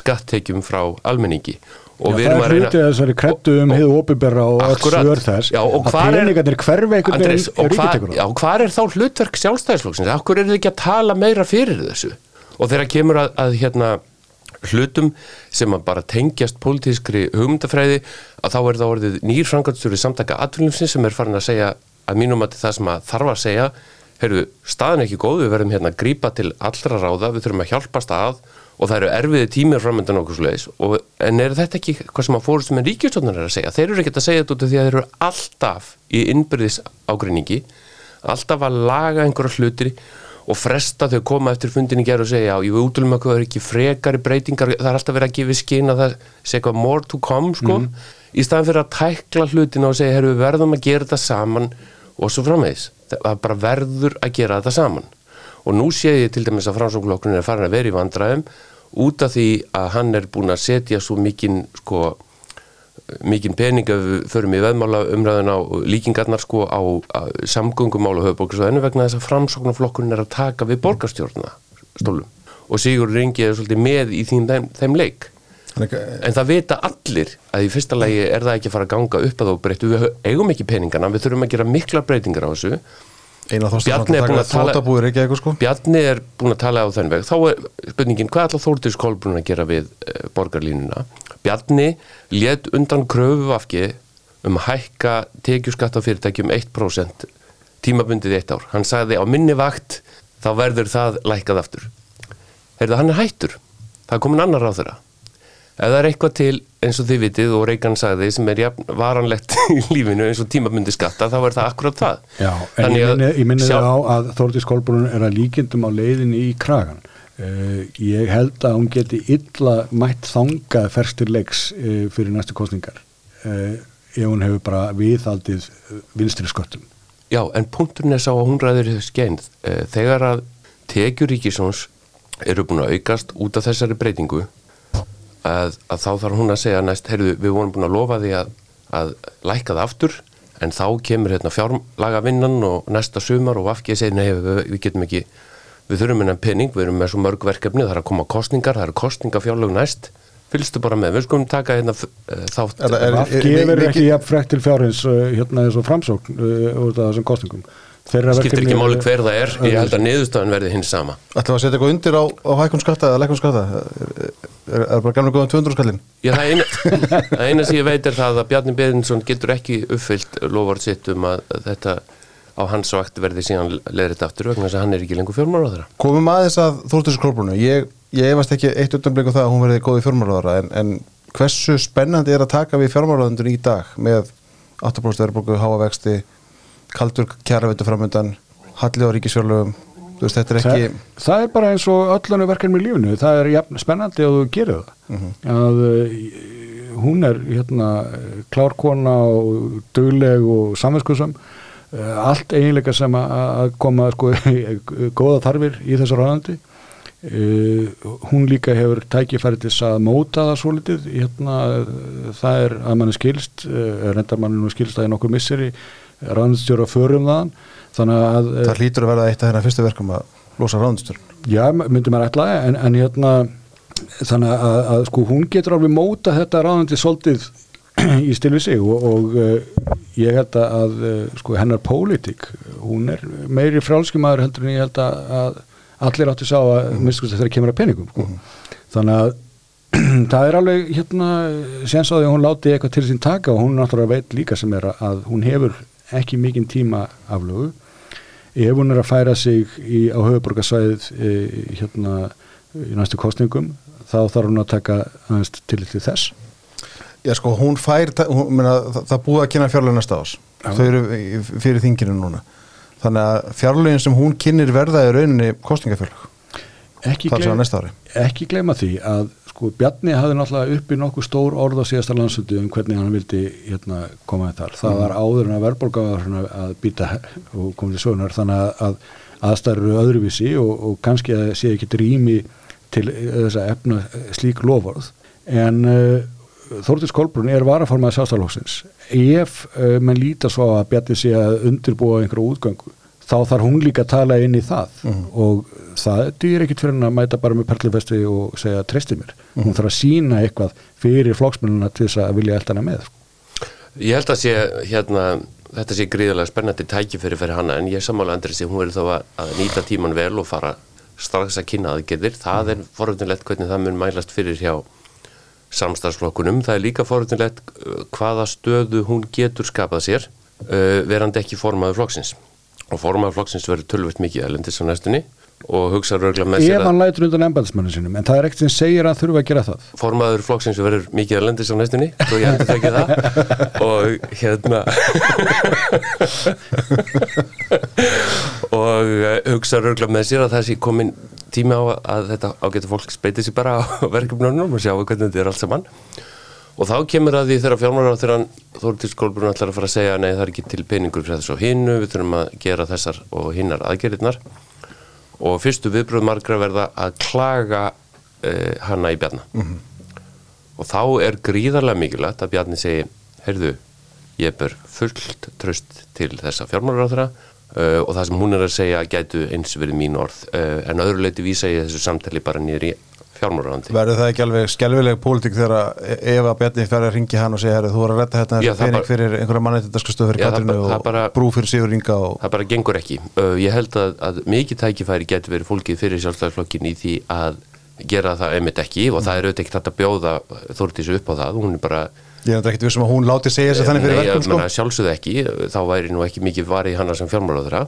skattekjum frá almenningi. Og Já, við það erum er að reyna... hlutið þessari kreddu um opibera og öll Akkúrat. svör þess Já, og að er- peningarnir hverfi einhvern veginn og hvar, ríkitekur já, hvar er þá hlutverk sjálfstæðisflokksins? Akkur er þið ekki að tala meira fyrir þessu? Og þegar kemur að, að hérna, hlutum sem að bara tengjast pólitískri hugmyndafræði að þá er það orðið nýr frangatstjóri samtaka atvinnlumsins sem er farin að segja að mínum að það sem að þarf að segja heyrðu, staðin er ekki góð, við verðum hérna að grípa til allra ráða, við þurfum að hjálpast að og það eru erfiði tímir framöndan okkur sluðis en er þetta ekki hvað sem að fórust með ríkjustofnar er að segja? Þeir eru ekki að segja þetta út af því að þeir eru alltaf í innbyrðis ágreiningi alltaf að laga einhverja hlutir og fresta þau koma eftir fundin í gerð og segja já, ég vil útlum að það er ekki frekari breytingar það er alltaf verið að gefa skinn að það sé eitthvað more to come sko. Í staðan fyrir að tækla hlutina og segja, herru, verðum að gera þetta saman og svo framvegis. Það bara verður að gera þetta saman og nú sé ég til dæmis að framsóknlokkurinn er farin að vera í vandræðum út af því að hann er búin að setja svo mikinn sko mikinn pening ef við förum í veðmála umræðin á líkingarnar sko á, samgöngumál og höfuborgarsvæðinu vegna þess að framsóknarflokkurinn er að taka við borgarstjórna stólum og Sigur Ringi er svolítið með í þeim, þeim, þeim leik. En það vita allir að í fyrsta lagi er það ekki að fara að ganga upp að þá breyttu. Við eigum ekki peningana, við þurfum að gera mikla breytingar á þessu Bjarni er búinn að tala- eitthvað sko. Bjarni er búin að tala á þenn veg. Þá er spurningin hvað ætla Þórdís Kolbrún að gera við e, borgarlínuna? Bjarni let undan kröfu afki um að hækka tekjuskatt á fyrirtækjum 1% tímabundið eitt ár. Hann sagði á minni vakt þá verður það lækkað aftur. Heyrðu hann er hættur. Það er komin annar á þeirra ef það er eitthvað til eins og þið vitið og Reykján sagði sem er jafn varanlegt í lífinu eins og tímabundi skatta þá er það akkurat það Já, en Þannig ég minni, ég minni sjá- það á að Þórdís Kolbrún er að líkindum á leiðinni í kragan. Uh, ég held að hún geti illa mætt þangað ferst til leiks uh, fyrir næstu kostningar uh, ef hún hefur bara viðhaldið uh, vinstri sköttum. Já, en punkturinn er sá að hún ræður þessu skein þegar að tekjur ríkisons eru búin að aukast út af þessari breytingu að, að þá þarf hún að segja næst, heyrðu, við vorum búin að lofa því að, að lækka það aftur en þá kemur hérna fjárlaga vinnan og næsta sumar og afgið segir nei, við, við getum ekki við þurfum hennan pening, við erum með svo mörg verkefni það er að koma kostningar, það eru kostningafjárlög næst fylgstu bara með, við skulum taka hérna eh, þátt Er það- er- Það gefur mikið- ekki jafn frekt til fjárhins uh, hérna eins og framsókn uh, út af þessum kostningum. Skiptir verkefni ekki máli hver það er, ég held að niðurstafan verði hins sama Ætlum að setja eitthvað undir á, á hækkun skatta eða lækkun skatta? Er, er, er bara gamla góðan 200 skallin? Já, það eina, það eina sem ég veit er það að Bjarni Beðinsson getur ekki uppfyllt lofvart sitt um að þetta á hans vakt verði síðan leðrið aftur vegna þess að hann er ekki lengur þeirra. Komum aðeins að Þórtisur Kolbrúnu. Ég, ég efast ekki eitt utanblik á það að hún verði góði fjármálaðara en, en hversu spennandi er að taka við fjármálaðandun í dag með 8% verðbólgu, háa vexti, kaldur kjaravitu framöndan, halli á ríkisfjárlögum. Þú veist, þetta er ekki... Það, það er bara eins og öllunni verkefni í lífinu, það er jafn, spennandi að þú gerir það. Að uh, hún er hérna klárkona og dugleg og samvinskusam uh, allt eiginleika sem að- koma sko, góða þarfir í þessu ráðandi uh, hún líka hefur tækifæri til að móta það svolítið. Hérna, uh, það er að mann er skilst uh, reyndar mann er nú skilst að í nokkur misseri ráðandstjóra förum þaðan þannig að uh, Það hlýtur að verða eitt af hérna fyrstu verkum að losa ráðunstjórn. Já, myndi maður ætla en, en hérna þannig að, að sko hún getur alveg móta þetta ráðandi svolítið í stil við sig og, og uh, ég held að, að uh, sko hennar pólitík, hún er meiri frálskimæður heldur en ég held að, að allir áttu sá að mm. minnst þegar kemur að peningum sko. þannig að það er alveg hérna séns á því að hún láti eitthvað til sín taka og hún náttúrulega veit líka sem er að hún hefur ekki mikinn tíma aflögu ef hún er að færa sig í, á höfuborgarsvæðið e, hérna í næstu kostningum þá þarf hún að taka aðeins til til þess Já, sko, hún fær, hún, meina, það, það búið að kynna fjárlögin næsta ás. Já. Þau eru fyrir þinginu núna. Þannig að fjárlögin sem hún kynir verða rauninni er næsta ári. ekki gleyma því að sko Bjarni hafði náttúrulega uppi nokkuð stór orð á síðasta landsundi um hvernig hann vildi hérna, koma með þar. Það var áður en að svona að býta og komið til sögunar þannig að, að aðstæður öðruvísi og, og kannski að sé ekki rými til þess að efna slík lofórð en uh, Þórtis Kolbrún er varaformaði sástálóksins ef uh, menn líta svo á að Bjarni sé að undirbúa einhverju útgöngu þá þarf hún líka að tala inn í það og það dýr ekkit fyrir hann að mæta bara með perlufesti og segja treysti mér hún þarf að sína eitthvað fyrir flokksmennina til þess að vilja elda hana með sko. Ég held að sé hérna, þetta sé gríðarlega spennandi tækifæri fyrir hana en ég sammála Andri sem hún verður þá að, að nýta tíman vel og fara strax að kynna aðgerðir. Það er foröndinlegt hvernig það mun mælast fyrir hjá samstarfsflokkunum. Það er líka foröndinlegt hvaða stöðu hún getur skapað sér uh, verandi ekki formaður flokksins. Og formaður flokksins verður tölvöld mikið elendis á næstunni og hugsa röglega með sér ef hann lætur undan embæðismannu sinum en það er ekkert sem segir að þurfa að gera það. Formaður flokksins verður mikið að lendis á næstunni svo ég endur þekki það. Og hérna og eh, hugsa röglega með sér að það sé komin tími á að þetta ágæta fólk speiti sér bara á verkefnunum og sjá hvernig þetta er allt saman og þá kemur að því þegar fjármálar á þegar Þórtís Kolbrun ætlar að fara að segja nei það er ekki til peningur fyrir þess og hinnu við þurfum að gera þessar og hinnar aðgerðirnar. Og fyrstu viðbröð margra verða að klaga uh, hana í bjarna. Og þá er gríðarlega mikilvægt að Bjarni segi, heyrðu ég ber fullt tröst til þessa fjármálaráðra uh, og það sem hún er að segja gætu eins verið mín orð uh, en öðru leiti vísa ég þessu samtali bara niður í fjármálaráðandi Verður það ekki alveg skelvileg pólitík þegar ef að Bjarni fer að ringi hann og segja þú voru að redda þetta Já, þessu pening fyrir einhverja mannættindaskustöð fyrir Katrinu og bara- brú fyrir Sigur Inga og það bara gengur ekki. Uh, ég held að, að mikið tækifæri getur verið fólkið fyrir sjálfstæðarflokkin í því að gera það einmitt ekki og það er auðvitað ekki þetta að bjóða Þórtísu upp á það. Hún er bara ég er þetta ekkit vissum að hún láti segja sér þannig fyrir verkum sko. sjálfsögðu ekki, þá væri nú ekki mikið varið í hana sem fjármálaðura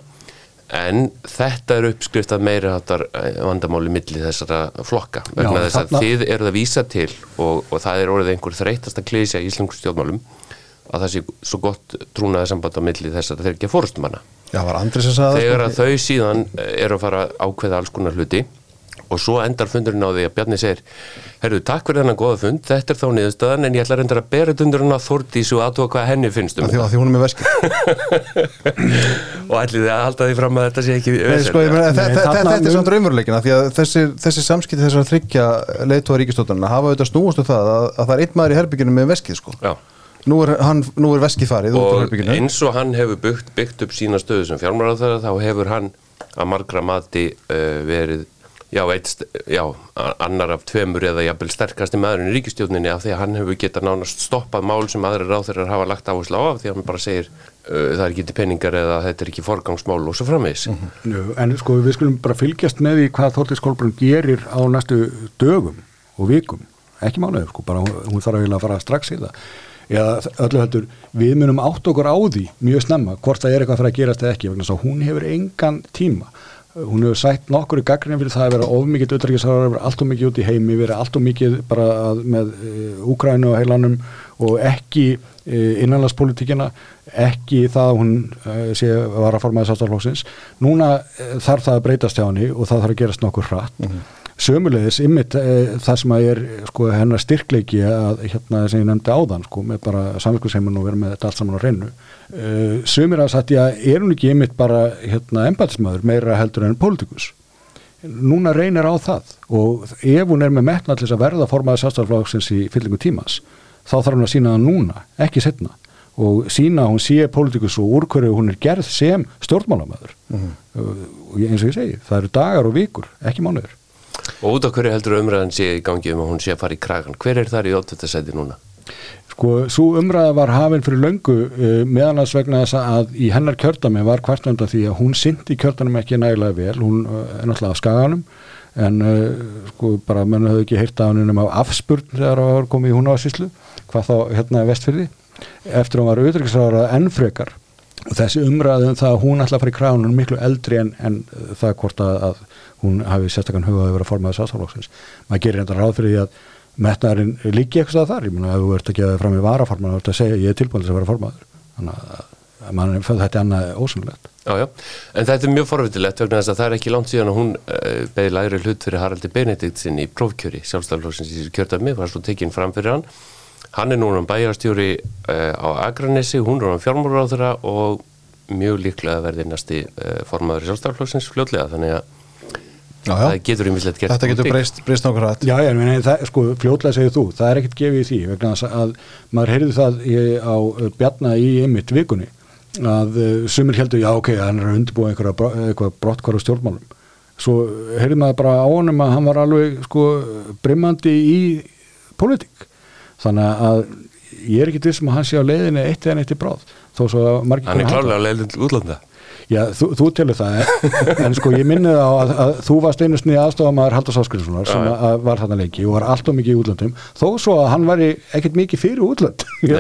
en þetta er uppskrift af meiri hattar vandamáli milli þessara flokka vegna Já, þess að þarna- þið eruð að vísa til og, og það er orðið einhver þreytasta klísja í íslensku stjórnmálum að það sé svo gott trúnaði samband á milli þessara þeir ekki sem sagði þegar það, að þau síðan eh, eru að fara að ákveða alls konar hluti og svo endar fundurinn á því að Bjarni segir herru, takk fyrir þennan góða fund, þetta er þá niðurstöðan en ég ætla reyndar að bera þetta undir hann að Þórdísu og aðtóa hvað henni finnst um Af því að hún er með veski og ætli þið að halda því fram að þetta sé ekki Nei, sko, Þetta er samt raunveruleikin af Því að þessi, þessi samskipti þessar að þryggja leiðtóða ríkistóttanina hafa auðvitað snúast um það að, að það er einn maður í herbygginu með veskið sko. Já. nú, er, hann, nú er veskið farið út úr og eins og hann hefur byggt, byggt upp sína stöðu sem fjármálaráðherra þá hefur hann að margra mati uh, verið já, eitt, já, annar af tveimur eða jafnvel sterkasti maðurinn í ríkistjórninni af því að hann hefur getað nánast stoppað mál sem aðri ráðherrar hafa lagt áherslu á af því að hann bara segir uh, það er ekki peningar eða þetta er ekki forgangsmál og svo framvegis. Nú, en sko við skulum bara fylgjast með því hvað Þortís Kolbrun gerir á næstu dögum og vikum. Ekki mánuður sko, bara hún, þarf að fara strax í það. Öllu heldur, við munum átt okkur á því mjög snemma, hvort það er eitthvað að fara að gerast eða ekki, vegna að hún hefur engan tíma hún hefur sætt nokkur í gaggrinni fyrir það að vera of mikið auðvitaðrikiðsraður, vera allt of mikið út í heimi, vera allt of mikið bara með uh, Úkrænu og heilanum og ekki uh, innanlandspolitíkina, ekki það að hún uh, sé var að formaði sástaflóksins. Núna uh, þarf það að breytast hjá henni og það þarf að gerast nokkur hratt. Sömulegis, ymmit það sem að er sko, hennar styrkleiki að hérna sem ég nefndi áðan sko, með bara samvinskusheimun og vera með þetta allt saman á reynu. Sumir að satt ég að er hún ekki ymmit bara hérna embætismæður meira heldur en pólitíkus núna reynir á það og ef hún er með metna til þess að verða formaði sástaflóksins í fyllingu tímas þá þarf hún að sína það núna, ekki setna og sína að hún sé pólitíkus og úr hverju hún er gerð sem stjórnmálamæður Mhm. og ég- eins og ég segi, það eru dagar og vikur, ekki mánuður og út af hverju heldur umræðan sé í gangi um að hún sé að fara í kragan hver er þar í óttvættasæti núna? Sko, svo umræða var hafin fyrir löngu uh, meðanast vegna þess að í hennar kjördami var kvartnönda því að hún syndi kjördamum ekki nægilega vel, hún uh, er náttúrulega af skaganum en uh, sko bara menn höfðu ekki heyrt af henni um afspurn þegar það var komið í hún á síslu, hvað þá hérna vestfyrði, eftir að hún var auðvitaðsraður enn frekar. Og þessi umræðum það að hún ætla að fara í kránun miklu eldri en, en það hvort að, að hún hafi sérstakann hugað að vera formaðið sástaflokksins. Maður gerir enda ráð fyrir því að metnaðurinn líki eitthvað þar, ég meina ef þú ert að gefa þig fram í varaforman þú ert að segja ég er tilbúin til að vera formaður. Þannig að, að mann, þetta er annað ósynlegt Já, já, en þetta er mjög forvitilegt vegna þess að það er ekki langt síðan að hún uh, beði læri hlut fyrir Haraldi Benedikt sinni í prófkjöri sjálfstæðarflóksins í þessu kjördæmi, var svo tekinn fram fyrir hann. Hann er núna bæjarstjóri uh, á Akranesi, hún er á fjármálaráðura og mjög líklega verði næsti uh, formaður sjálfstæðarflóksins fljótlega, þannig að Já, já. það getur ymmislegt gert Þetta getur breyst, breyst nokkur hætt Já, já, en það, sko, fljótlega segir þú það er ekkert gefið í því, vegna að maður á að uh, sumir heldur, já, ok, hann er að undirbúa einhverja bro- eitthvað brottkvar á stjórnmálum. Svo heyrði maður bara á honum að hann var alveg, sko, brimmandi í pólitík. Þannig að ég er ekki vissum að hann sé á leiðinni eitt eða neitt í bráð þó svo að margir Hann er klárlega leiðin til útlanda Já, þú, þú telur það, en, sko ég minni það á að, að þú varst einu snið aðstofamaður Halldórs Áskriðssonar sem að, að var þarna lengi og var allt og mikið í útlöndum. Þó svo að hann var ekkert mikið fyrir útlönd. Og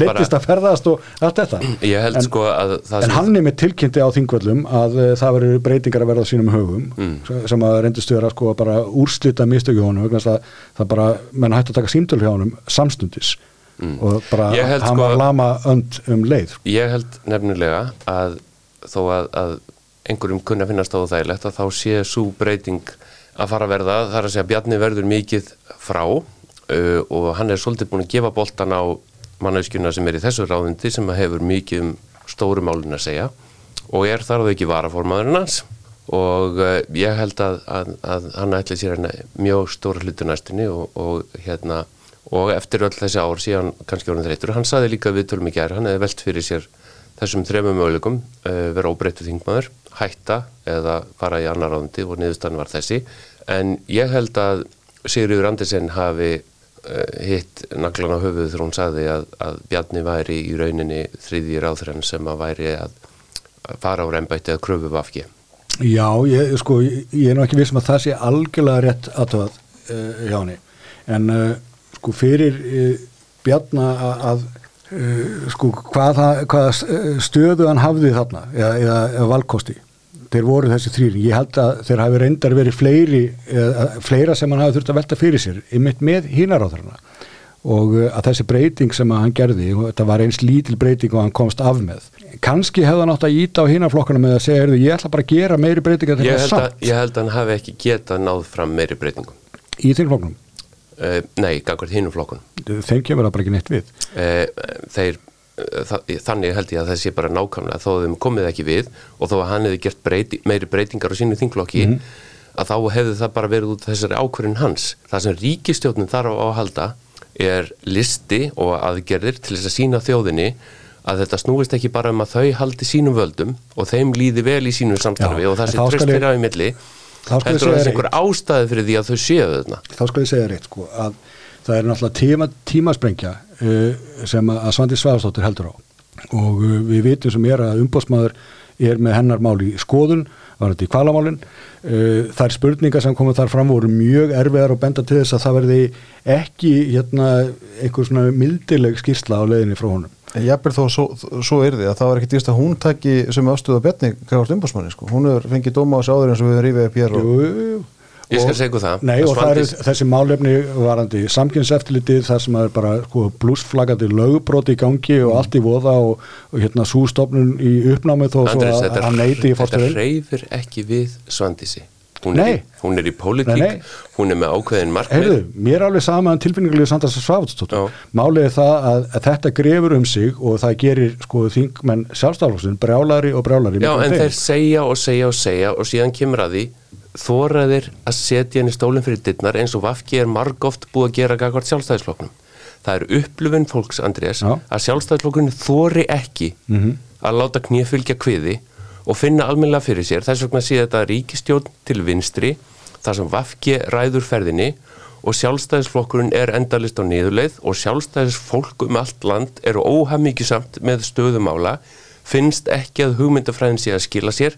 leittist bara- að ferðast og allt þetta. Ég held en, sko að það En hann er með tilkynnti á þingvöllum að uh, það verður breytingar að verða á sínum högum Mm. sem að reyndist vera sko bara úrslita mistöki honum vegna að það bara, menn hætti að taka símtölu hjá honum samstundis. Og bara Mm. Ég held hann sko var að- lama önd um leið. Ég held nefnilega að þó að, að einhverjum kunna finnast á þægilegt að þá sé svo breyting að fara að verða, það er að segja Bjarni verður mikið frá uh, og hann er svolítið búin að gefa boltan á mannauðskjuna sem er í þessu ráðundi sem hefur mikið um stóru málin að segja og er þar að ekki varaformaðurinn hans. Og uh, ég held að, að, að hann ætli sér hérna mjög stóra hlutu næstunni og, og hérna og eftir öll þessi ár síðan kannski orðin þreytur hann saði líka við tölum í gær, hann hefði velt fyrir sér þessum þremum möguleikum uh, vera óbreyttu þingmaður, hætta eða fara í annar ráðundi og niðurstann var þessi. En ég held að Sigurður Andersen hafi uh, hitt naglan á höfuð þegar hún sagði að, að Bjarni væri í rauninni þriðji ráðurinn sem að væri að fara á reymbætti að kröfu vafki Já, ég, sko, ég, er nú ekki vissum að það sé algjörlega rétt aðtöðað uh, hjá henni. En sko fyrir Bjarna að, uh, sko hvað, það- hvaða stöðu hann hafði þarna eða, eða, valkosti? Þeir voru þessi þrýri ég held að þeir hafi reyndar verið fleiri eða, fleira sem hann hafi þurft að velta fyrir sér ymitt með hínaráðurna og uh, að þessi breyting sem hann gerði þetta var eins lítil breyting og hann komst af með. Kannski hefði hann átt að íta á hínaflokkana með að segja, heyrðu, ég ætla bara að gera meiri breytinga ég held, að, ég held að hann hafi ekki getað náð fram meiri breytingum. Í þínflokknum? Uh, nei, gangvært hínum flokkunum þeim kemur það bara ekki neitt við uh, þeir þannig held ég að það sé bara nákvæmlega þó að þeim komið ekki við og þó að hann hefði gert breyti, meiri breytingar á sínu þinglokki mm -hmm. að þá hefði það bara verið út þessari ákverðin hans. Það sem ríkistjóknin þarf á að halda er listi og aðgerðir til þess að sína þjóðinni að þetta snúist ekki bara um að þau haldi sínum völdum og þeim líði vel í sínu samstarfi Já, og það sé tröst fyrir á í milli heldur að það sé einhver ástæði fyrir því að þau séu þarna. Þá skal ég segja rétt sko að það er náttúrulega tíma, tímasprengja uh, sem að Svandi Svæðarstóttir heldur á. Og uh, við vitum sem er að umbótsmaður er með hennar mál í skoðun var þetta í kvalamálinn uh, þær spurningar sem komið þar fram voru mjög erfiðar og benda til þess að það verði ekki hérna, einhver svona mildileg skýrsla á leðinni frá honum Jafnveg þó svo, svo er því að það var ekkert íst að hún takki sem afstöða betni hvað var umbótsmanni sko, hún hefur fengið dóma á sáður eins og við hefur rífið upp hér og... Jú, Ég skal segja það. Nei og það er þessi málefni varandi samkynnseftilitið þar sem það er bara sko, blúsflagandi lögbróti í gangi og allt í voða og, og hérna sústofnun í uppnámið þó Andres, svo að hann neyti í fórstuvel. Þetta reyfir ekki við Svandísi. Hún er, í, hún er í pólitík, nei, nei. hún er með ákveðin markmið. Heyrðu, mér er alveg sama en tilfinningulega Sandars Svafatstóttur. Málið er það að, að þetta grefur um sig og það gerir sko þingmenn sjálfstaflokksinn brjálari og brjálari. Já en þeir segja og segja og segja og síðan kemur að því þóraðir að setja henni stólinn fyrir dittnar eins og Vafki er margóft búið að gera gagvart sjálfstæðisflokknum. Það er upplöfun fólks, Andrés, Já. að sjálfstæðisflokkurinn þóri ekki mm -hmm. að láta knýfylgja kviði og finna almenna fyrir sér. Þess vegna sé þetta ríkistjón til vinstri þar sem Vafki ræður ferðinni og sjálfstæðisflokkurinn er endalist á niðurleið og sjálfstæðisfólk um allt land eru óhamíkisamt með stöðumála, finnst ekki að hugmyndafræðin sé að skila sér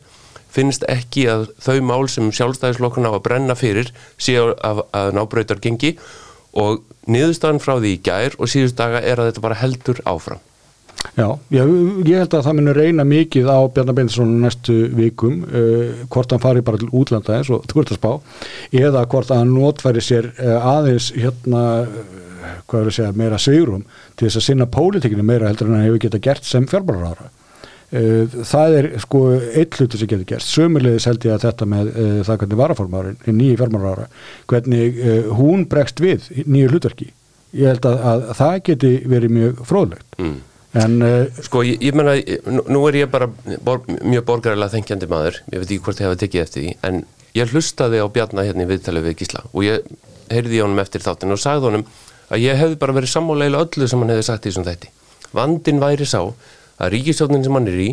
finnst ekki að þau mál sem sjálfstæðislokkuna á að brenna fyrir séu að, að nábröytar gengi og niðurstaðan frá því í gær og síðust daga er að þetta bara heldur áfram. Já, ég, ég held að það munir reyna mikið á Bjarnar Beinsson næstu vikum uh, hvort hann fari bara til útlanda eins og þú ert að spá eða hvort hann notfæri sér uh, aðeins hérna uh, hvað er að segja, meira segurum til þess að sinna pólitikinu meira heldur en hann hefur geta gert sem fjármálar ára Eh, það er sko eitt hluti sem getur gerst. Sömulegis held ég að þetta með uh, það hvernig varaformárin í nýju fjármálarára hvernig uh, hún bregst við nýju hlutverki. Ég held að, að það geti verið mjög fróðlegt. Mm. En uh, sko ég, ég menna nú, er ég bara bor, mjög borgarilega þengjandi maður, ég veit ekki hvort ég hafa tekið eftir því en ég hlustaði á Bjarnar hérna í viðtalið við Gísla og ég heyrði honum eftir þáttinu og sagði honum að ég hefði bara verið sammáleila öllu sem hann hefði sagt í þessum þætti. Vandin væri sá að ríkistjónin sem hann er í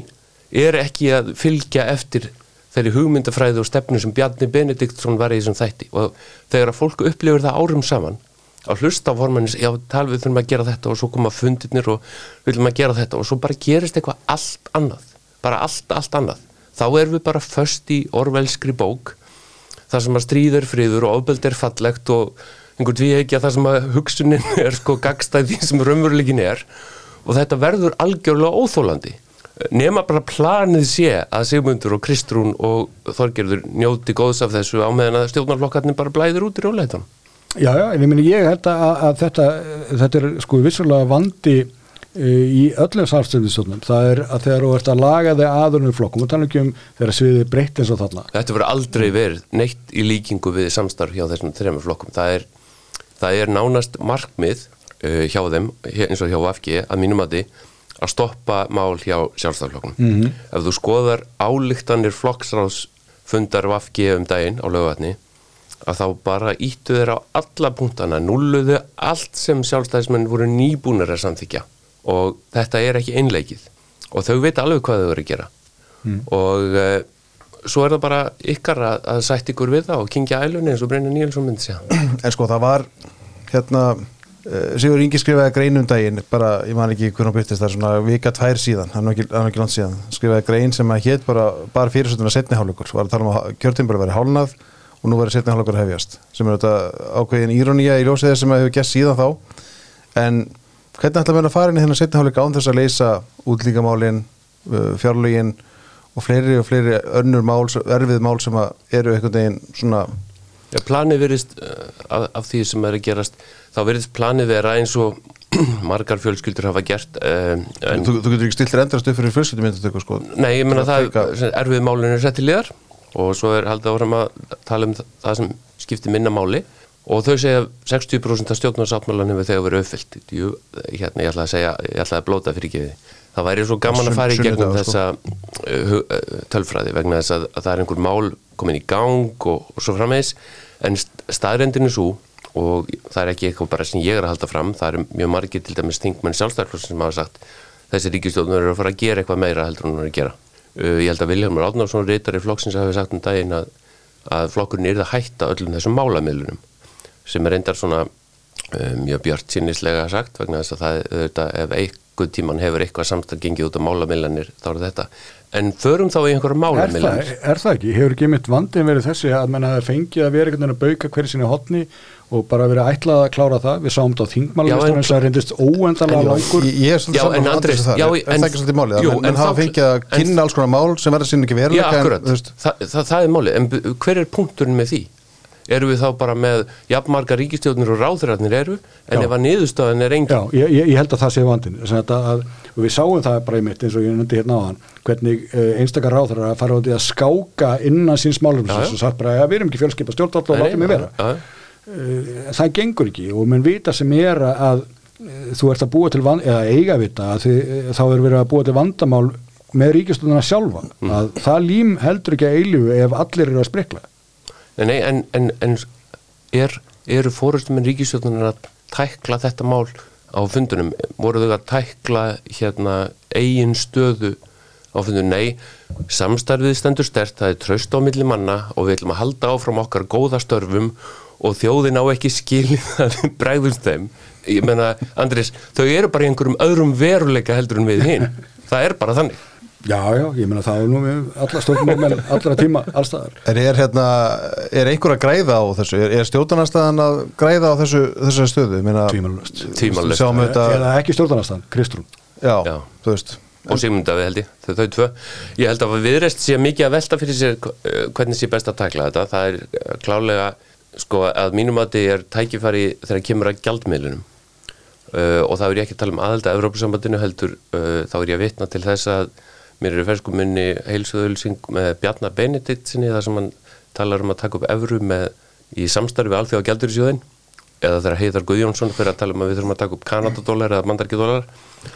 er ekki að fylgja eftir þeirri hugmyndafræði og stefnu sem Bjarni Benediktsson var í þessum þætti. Og þegar að fólku upplifur það árum saman að hlusta á formannis, já, tal við þurfum að gera þetta og svo koma fundirnir og við viljum að gera þetta og svo bara gerist eitthvað allt annað, bara allt, allt annað. Þá erum við bara först í orvelskri bók þar sem að stríður friður og ofbeld er fallegt og einhvern við ekki að það sem að hugsunin er sko gagstæði sem raunveruleikin er og þetta verður algjörlega óþólandi nema bara planið sé að Sigmundur og Kristrún og Þorgerður njóti góðs af þessu á meðan að stjórnarflokkarnir bara blæðir út í róleitunum Já, já, en ég minn ég held að, að þetta, þetta er sko vissulega vandi e, í öllum samstöndistöndum, það er að þegar þú ert að laga þig aðunum flokkum og tala ekki um þegar sviðið breytt eins og þarna Þetta verður aldrei verið neitt í líkingu við samstarf hjá þessum þrejum flokkum, það er, það er nánast markmið uh, hjá þeim, eins og hjá Vafki að mínum að því að stoppa mál hjá sjálfstaflokkum. Mm -hmm. Ef þú skoðar álíktanir flokksráðsfundar Vafki um daginn á lögvatni að þá bara íttu þeir á alla punktana, nulluðu allt sem sjálfstæðismenn voru nýbúnir að samþykja og þetta er ekki einleikið og þau veit alveg hvað þau voru að gera mm. og uh, svo er það bara ykkar að, að sætt ykkur við það og kingja ælunni eins og Brynja Níelsson myndi segja. En sko það var hérna Eh, Sigur Ingi skrifaði grein um daginn bara, ég man ekki hvernig byrtist það er svona vika tvær síðan, hann var ekki, ekki langt síðan skrifaði grein sem að hétt bara bara fyrirsönduna setnihállugur, var að tala um að kjörtímbara verið hálnað og nú verið setnihállugur hefjast, sem er þetta ákveðin írónía í ljósið sem hefur gæst síðan þá. En hvernig ætla að vera að fara inn í þennan setnihálluga án þess að leysa útlíkamálin uh, fjárlögin og fleiri og fleiri önnur mál, erfið mál sem eru einhvern veginn svona Já, planið verist af, af því sem er að gerast, þá verist planið vera eins og margar fjölskyldur hafa gert um, en, þú, þú getur ekki stilt þér endrast upp fyrir fjölskyldumyndatöku sko. Nei, ég menna það, það erfið málinu er sett til liðar og svo er haldið áfram að tala um það- sem skiptir minna máli. Og þau segja 60% af stjórnarsáttmálan hefur þegar verið uppfyllt. Jú, hérna ég ætla að segja, ég ætla að blóta fyrir geði það væri svo gaman að fara í gegnum þessa uh, hu- uh, tölfræði vegna þess að, að það er einhver mál komin í gang og, og svo frammeðis en staðrendin er svo og það er ekki eitthvað bara sem ég er að halda fram það er mjög margir til dæmis þingmenn sjálfstæðarflossin sem hafa sagt þessi ríkistjórnur eru að fara að gera eitthvað meira heldur en hún er að gera uh, ég held að Vilhelmur Átnársson reytari flokksins hafi sagt um daginn að, að flokkurinn er að hætta öllum þessum málamilunum sem er reyndar svona uh, mjög bjart sinnislega sagt vegna þess að það auðvitað ef einhver tíman hefur eitthvað samstæð gengið út á málamilanir þá er þetta en förum þá í einhverja Er það, málamilanir er það ekki? Hefur ekki mitt vandin verið þessi að menn hafi fengið að vera einhvern veginn að bauka hverju sinni hotni og bara verið ætlað að klára það? Við sáum þetta á Já, þingmálumistunum en- sem það reyndist óendalega En- langur. Ég, er svolítið Já, saman Andrés það, já, er, er en- það ekki svolítið málið? Jú, en þá- fengið að en- kynna alls konar mál sem verður sinni ekki Já, veruleika en, akkurat, það, það er málið, en hver er punkturinn með því? Erum við þá bara með jafnmarga ríkistjórnir og ráðurarnir eru, en Já. ef að niðurstöðan er engin Já, ég, ég, ég held að það sé vandin Sem að, og við sáum það bara í mitt eins og ég nefndi hérna á hann hvernig uh, einstakar ráður að fara út í að skáka innan síns málum og sagt bara að við erum ekki fjölskipa stjórnvald og Nei, látið mig vera já, já. uh, það gengur ekki og menn vita sem er að uh, þú ert að búa til vand, eða eiga að vita að uh, þá er verið að búa til vandamál með ríkistundina sjálfa Mm. að það lím heldur ekki að eilífu ef allir eru að sprikla Nei, en, en, en er, eru fórustum en ríkistjórnir að tækla þetta mál á fundunum? Voru þau að tækla hérna eigin stöðu á fundunum? Nei, samstarfið stendur stert, það er traust á milli manna og við ætlum að halda áfram okkar góða störfum og þjóðin á ekki skilið að við bregðumst þeim. Ég menna, Andrés, þau eru bara í einhverjum öðrum veruleika heldur en við hinn. Það er bara þannig. Já, já, ég meina það er nú með alla stjórnum með allra tíma allstaðar er, er, hérna, er einhver að græða á þessu? Er, er stjórnarnarstaðan að græða á þessu, þessu stöðu? Sjáum þetta, eða ekki stjórnarnastan, Kristrún. Já, Já. þú veist. Og Sigmundavi held ég, þau, þau tvö. Ég held að viðreist sé mikið að velta fyrir sér eh, hvernig sé best að takla þetta. Það er eh, klálega sko að mínum að þetta er tækifæri þegar kemur að gjaldmiðlunum uh, og þá er ég ekki að tala um aðelda að Evrópusambandinu heldur, uh, þá er ég að vitna til þess að mér er í fersku munni heilsuðulsing með Bjarnar Benedikt sinni þar sem hann talar um að taka upp evru með í samstarfi við alþjóða gjaldurisjóðin eða þegar Heiðar Guðjónsson fyrir að tala um að við þurfum að taka upp kanadadólar eða mandarkidólar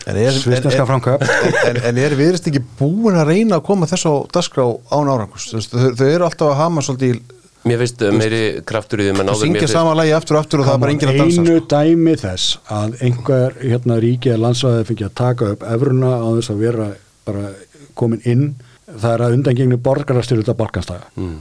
En er, Svissneska framkvæmd. en, en er viðrist ekki búin að reyna að koma þessu á dagskrá án veist, Þau, þau eru alltaf að hama svolítið í- Mér finnst meiri kraftur í því að áður syngja sama lagi aftur og aftur og það er bara enginn að dansa einu sko. dæmi þess að einhver hérna ríki eða landsvæði fengi að taka upp efruna á þess að vera bara komin inn það er að undangengni borgarastyrjöld að borgarstæða mm.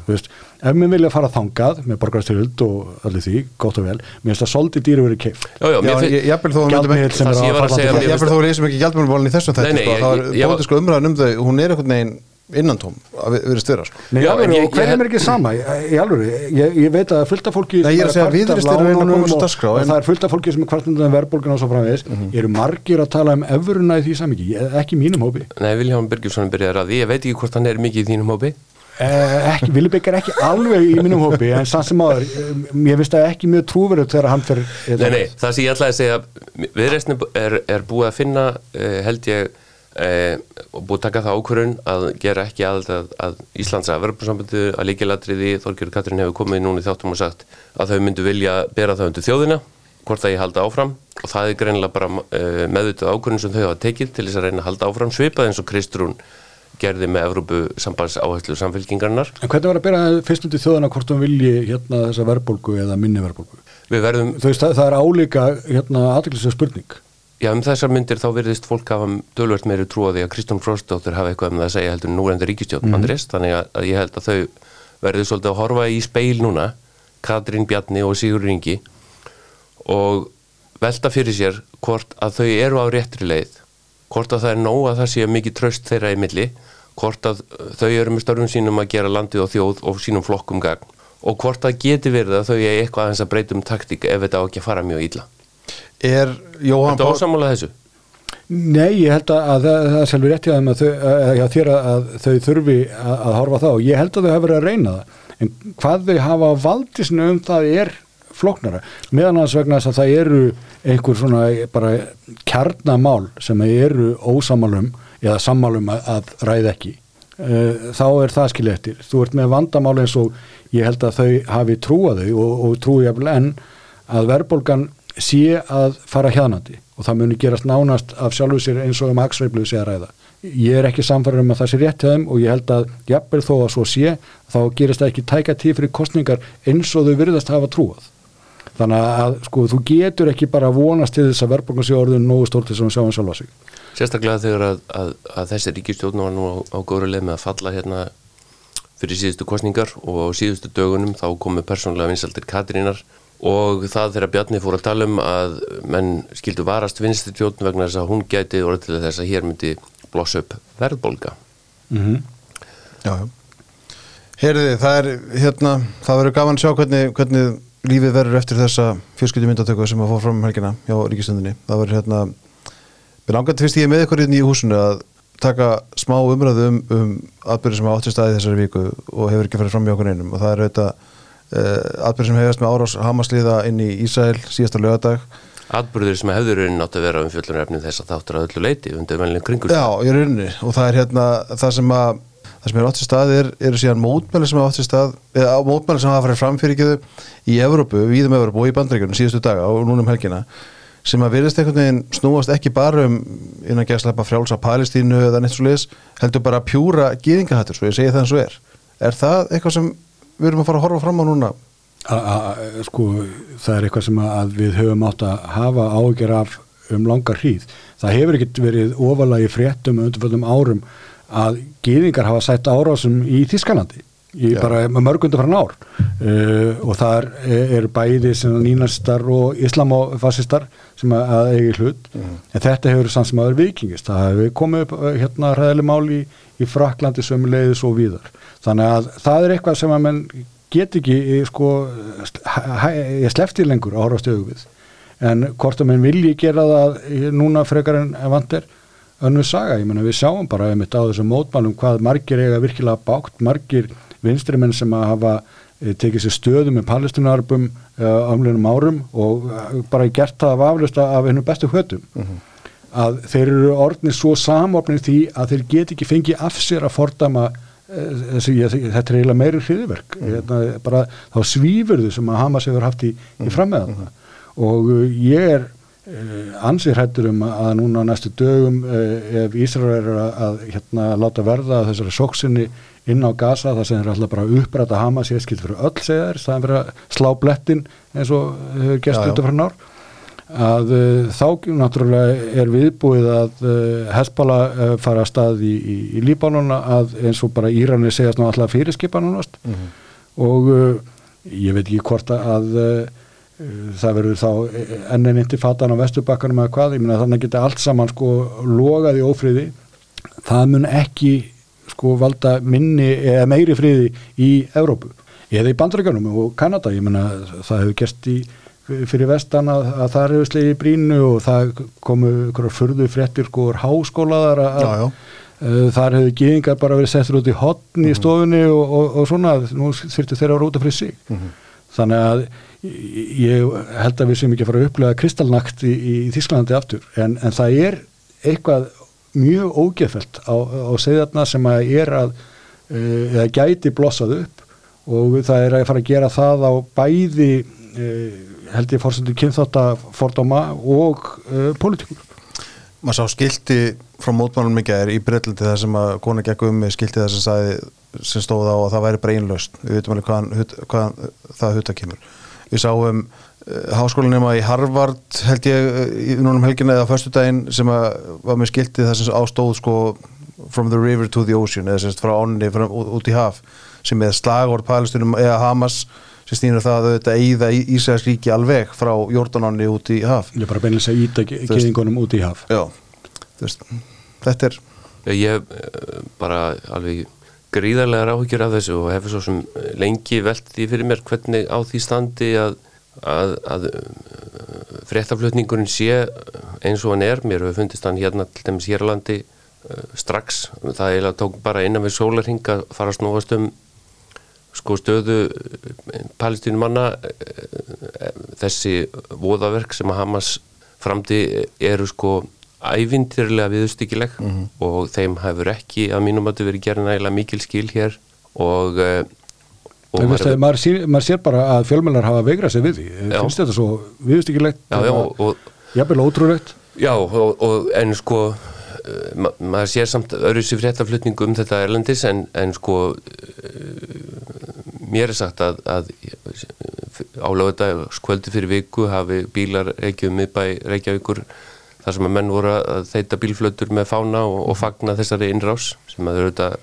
ef mér vilja fara þangað með borgarastyrjöld og allir því, gott og vel mér finnst það svolítið dýri verið keif Já, já, Já, mér en finn- ég- jafnvel þó að við myndum Gjaldmiðill ekki sem Það er að Jafnvel þó við leysum ekki gjaldmjörnmálinn í þessum þetta sko, þá er bóðið sko umræðan um þau hún er einhvern veginn innantóm að virðist vera sko. Nei, Já, alveg, en ég- og hverjum ég- er ekki sama? Alveg, ég, ég veit að það fullt af fólki Nei, ég er að segja að Viðreisn er að reyna að koma þessu á dagskrá, og það er fullt af fólki sem er kvartundum verðbólgun og svo framvegis. Eru margir að tala um efuruna í því samingi, ekki í mínum hópi. Nei, Viljáman Birgjusson byrjaði að því, ég veit ekki hvort hann er mikið í þínum hópi. Eh, ekki, Vilibek er ekki alveg í mínum hópi en samt sem áður, eh, mér finnst það ekki mjög trúverið þegar hann fer Nei, nei, það sem ég ætlaði að segja viðreistni er, er búið að finna uh, held ég uh, og búið að taka það ákvörun að gera ekki aðald að, að Íslands að verðbúrsambandi að líkilatriði Þorgjörg Katrin hefur komið núna í þáttum og sagt að þau myndu vilja bera það undir þjóðina hvort að ég halda áfram. Og það er greinilega bara uh, meðvitað ákvörun sem þau hafa tekið til þess að reyna að halda áfram svipað eins og Kristrún gerði með Evrópu sambands áherslu samfélkingarnar En hvernig var að bera fyrst undir þjóðana hvort hún vilji hérna þessa verðbólgu eða minni verðbólgu? Við verðum Þú það, það er álíka hérna aðeinslega spurning Já, um þessar myndir þá verðist fólk hafa dölvöld meiri trú á því að Kristján Frostdóttir hafa eitthvað um það að segja heldur en núrendi ríkistjórn mm -hmm. þannig að, að ég held að þau verður svolítið að horfa í speil núna Katrín Bjarni og Sigur Ringi og velta fyrir sér hvort að þau eru á réttri leið hvort að það er nóg að það sé mikið tröst þeirra í milli hvort að þau eru með störfum sínum að gera landið og þjóð og sínum flokkum gagn og hvort það geti verið að þau er þetta Jóhann Þetta Pál ásamála þessu? Nei, ég held að, að það, er sjálfur rétt hjá þau, að, að, að þau þurfi að, að horfa á það og ég held að þau hafa verið að reyna það. En hvað þau hafa á valdisnu um það er flóknara. Meðan hans vegna þess að það eru einhver svona bara kjarnamál sem eru ósamalum eða sammálum að, að ræða ekki. Uh, þá er það skilja eftir. Þú ert með vandamál eins og ég held að þau hafi trúaðu og, og trúi en að verðbólgan sé að fara hjaðnandi og það muni gerast nánast af sjálfu sér eins og um aksveiflu sé að ræða. Ég er ekki samfæður um að það sé rétt hjá þeim og ég held að jafnvel þó að svo sé þá gerist það ekki tæka tíð fyrir kostningar eins og þau virðast hafa trúað. Þannig að sko þú getur ekki bara vonast til þess að verðbólgan sé orðin nógu stórtið sem við sjáum sjálfa sig. Sérstaklega þegar að, að, að þessi ríkistjóðn var nú á, á góru leið með að falla hérna fyrir síðustu kostningar og á síðustu dögunum þá komu persónulega vinsaldir Katrínar og það þegar Bjarni fór að tala um að menn skildu varast vinstitjóðn vegna þess að hún gæti orðið til þess að hér myndi blossa upp verðbolga Mm -hmm. Já, já. Heyrði, það er hérna, það verður gaman að sjá hvernig, hvernig lífið verður eftir þessa fjölskyldi myndatöku sem að fór fram um helgina hjá Ríkistöndinni. Það verður hérna, við langar til fyrst ég er með ykkur inn í húsinu að taka smá umræðu um, um atbyrði sem átti staði þessari viku og hefur ekki farið fram hjá okkur einum og það er auðvitað uh, atbyrði sem hefast með árás Hamasliða inn í Ísæl síðasta lögadag Atbyrður sem hefður raunin átt að vera um fjöllunarefni þess að þáttur að öllu leiti undir velnum kringur Já, í rauninni. Og það er hérna það sem að það sem er átt í stað er, eru síðan mótmæli sem er átt í stað eða mótmæli sem hafa farið framfyrirkiðu í Evrópu, víðum Evrópu og í bandaríkjunum síðustu daga og núna um helgina sem að virðist einhvern veginn snúast ekki bara um innan gæðslepa frjálsa Palestínu eða neitt svo leiðis, heldur bara pjúra gýðingahattur, svo ég segi það eins og er. Er það eitthvað sem við erum að fara að horfa fram á núna? A, a, sko, það er eitthvað sem að við höfum átt að hafa ágjör af um langar hríð. Það hefur ekkert verið ofalagi fréttum undirföldum árum að gýðingar hafa sætt árásum í Þískanandi í Já. bara mörgundu frá nár uh, og þar eru bæði sem nínastar og islamofasistar sem að, eigi hlut. En þetta hefur samt sem aður vikingist það hefur komið upp uh, hérna ræðileg mál í, í Fraklandi sömuleiðis og víðar. Þannig að það er eitthvað sem að menn get ekki eh, sko ég slefti lengur að horfa stöðu við. En hvort að menn vilji gera það eh, núna frekar en vant er önnur saga, ég menna við sjáum bara einmitt á þessum mótmálum hvað margir eiga virkilega bátt, margir vinstrimenn sem að hafa eh, tekið sér stöðu með palestinarbum uh, ámlunum árum og uh, bara gert það af aflösta af hennu bestu hötum að þeir eru orðnir svo samofnir því að þeir get ekki fengið af sér að fordama þessi, þetta er eiginlega meiri hriðverk hérna, bara þá svífur þau sem að Hamas hefur haft í, í frammeðan og uh, ég er ansið hrættur um að núna á næstu dögum ef Ísrael er að, að hérna, láta verða þessari sóksinni inn á Gaza það sem er alltaf bara að uppræta Hamas ég skilt fyrir öll segja þér, staðan fyrir að slá blettin eins og hefur já. út frá nár að uh, þá náttúrulega er viðbúið að uh, Hezbollah uh, fara að stað í, í, í Líbanona að eins og bara Íranir segjast nú alltaf fyrirskipa núnast og uh, ég veit ekki hvort að það verður þá enn en inti fatan á vesturbakkanum eða hvað, ég meina þannig geta allt saman sko logað í ófriði. Það mun ekki sko valda minni eða meiri friði í Evrópu. Eða í Bandaríkjunum og Kanada, ég meina það hefur gerst í fyrir vestan að, að það hefur slegið í brínu og það komu einhverjar furðu fréttir sko háskólaðar að, Já, já. Uh, þar hefur gýðingar bara verið settur út í hotn í stofunni og, og, og svona nú þurftu þeirra að rúta fyrir sig. Þannig að ég held að við sem ekki fara að upplega kristalnakt í, í Þísklandi aftur en, en það er eitthvað mjög ógeðfelt á, á segðarna sem að er að uh, eða gæti blossað upp og það er að fara að gera það á bæði uh, held ég fórsöndu kynþátt fordóma og uh, pólitíkur maður sá skilti frá mótmálum mikið er í Breitlandi það sem að kona gekk um með skilti það sem, sagði, sem stóð á að það væri bara einlaust. Við veitum alveg hvaðan, hvaðan það hutta kemur. Við sáum háskólanema í Harvard held ég uh, í núna um helgina eða föstudaginn sem að var með skilti það sem ástóð sko from the river to the ocean eða sem frá ánni frá, út, í haf sem er slagord palestunum eða Hamas sem snýður það að auðvitað eigða Ísraels ríki alveg frá Jordanánni út í haf. Ég er bara beinlega að íta gýðingunum út í haf. Já, veist, þetta er Ég hef eh, bara alveg gríðarlegar áhyggjur af þessu og hefur svo sem lengi velt því fyrir mér hvernig á því standi að, að, að eh, fréttaflutningurinn sé eins og hann er. Mér hefur fundist hann hérna til dæmis hér á landi uh, strax, það eiginlega tók bara innan við sólarhing að fara að snúast um sko stöðu palestínumanna þessi voðaverk sem að Hamas framdi eru sko ævindirilega viðustyggileg mm -hmm. og þeim hefur ekki að mínum að þetta verið gerðin ægilega mikil skil hér. Og maður, maður, sér, maður sér bara að fjölmjölar hafa veigrað sig við því. Finnst þetta svo viðustyggilegt jafnvel ótrúlegt? Já og en sko ma maður sér samt sér fréttaflutningu um þetta erlendis en, en sko mér er sagt að, að þetta skvöldi fyrir viku hafi bílar Reykjavík miðbæ Reykjavíkur þar sem að menn voru að þeita bílflötur með fána og, og fagna þessari innrás sem að auðvitað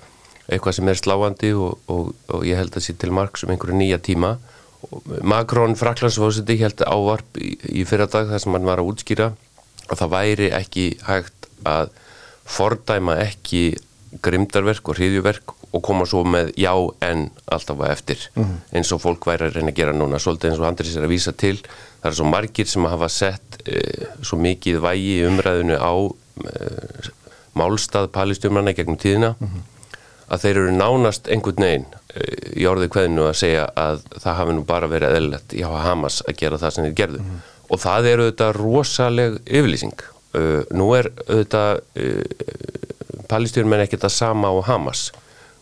eitthvað sem er sláandi og, og, og ég held að sé til marg sem einhverju nýja tíma Makrón Fraklandsfósiti held ávarp í, í fyrradag þar sem hann var að útskýra og það væri ekki hægt að fordæma ekki grimdarverk og hriðjuverk og koma svo með já en alltaf að eftir mm -hmm. eins og fólk væri að reyna að gera núna svolítið eins og Andris er að vísa til það er svo margir sem hafa sett e, svo mikið vægi umræðinu á e, málstað palistjumrana gegnum tíðina mm -hmm. Að þeir eru nánast einhvern veginn e, í orðið hverðinu að segja að það hafi nú bara verið eðlert í Hamas að gera það sem þeir gerðu. Mm -hmm. og það eru auðvitað rosaleg yfirlýsing. Nú er auðvitað palistjumrana ekkert að sama á Hamas.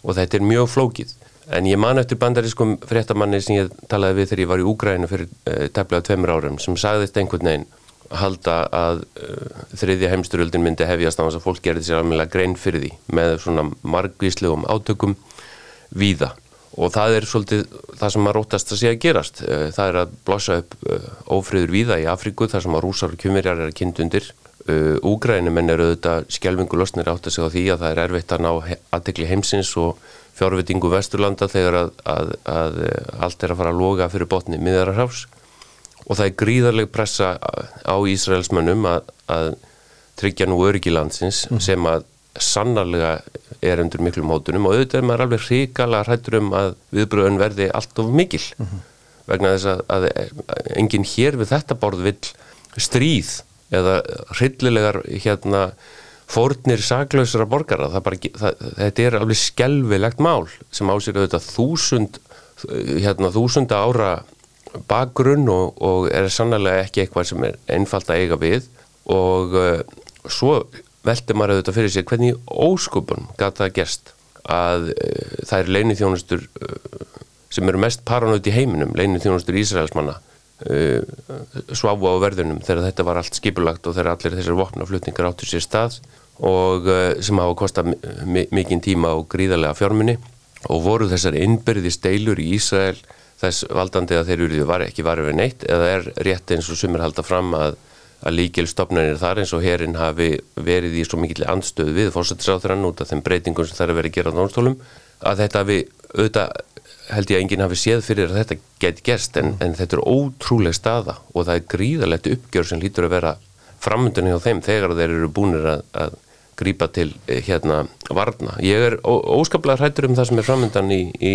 Og þetta er mjög flókið. En ég man eftir bandarískum fréttamanni sem ég talaði við þegar ég var í Úgrænu fyrir uh, tefnilega tveimur árum sem sagðist einhvern veginn halda að uh, þriðja heimsturöldin myndi hefjast á þess að fólk gerði sér alveg grein fyrir því með svona margvíslegum átökum víða. Og það er svolítið það sem maður rótast að sé að gerast. Uh, það er að blossa upp ófriður víða í Afríku þar sem að rúsar og kjumverjar er að kynnt undir. Úgrænum en eru auðvitað skjálfingu losnir átt að segja á því að það er erfitt að ná aðtekli heimsins og fjárvitingu Vesturlanda þegar að, að, að allt er að fara að loga fyrir botni miðararháfs og það er gríðarleg pressa á Ísraelsmönnum að, að tryggja nú öryggilandsins mm. sem að sannarlega er undir miklu mótunum og auðvitað er maður alveg hrikala hrættur um að viðbröðun verði allt of mikil mm -hmm. vegna þess að, að enginn hér við þetta borð vill stríð eða hryllilegar hérna fórnir saklausara borgara það bara, það, þetta er alveg skelvilegt mál sem ásýr auðvitað þúsund hérna þúsunda ára bakgrunn og, og er sannlega ekki eitthvað sem er einfalt að eiga við. Og uh, svo veldur maður auðvitað fyrir sig hvernig óskupun gata það gerst að uh, það er leinið þjónustur uh, sem eru mest paranótt í heiminum leinið þjónustur Ísraelsmanna svafu á verðunum þegar þetta var allt skipulagt og þegar allir þessar vopnaflutningar áttur sér stað og eh, sem hafa kostað mikinn tíma og gríðarlega fjármunni og voru þessar innbyrði steilur í Ísrael þess valdandi að þeir eru var ekki varfið neitt eða er rétt eins og sumir halda fram að, að líkilstofnarnir þar eins og herin hafi verið í svo mikill andstöð við fórsættisáþrann út af þeim breytingum sem það er verið að gera á náttúrlum að þetta hafi auðvitað held ég að enginn hafi séð fyrir að þetta geti gerst en, en þetta er ótrúleg staða og það er gríðalegt uppgjör sem lítur að vera framöndunni á þeim þegar þeir eru búinir að, að grípa til eh, hérna varna. Ég er óskaplega hrættur um það sem er framöndan í, í...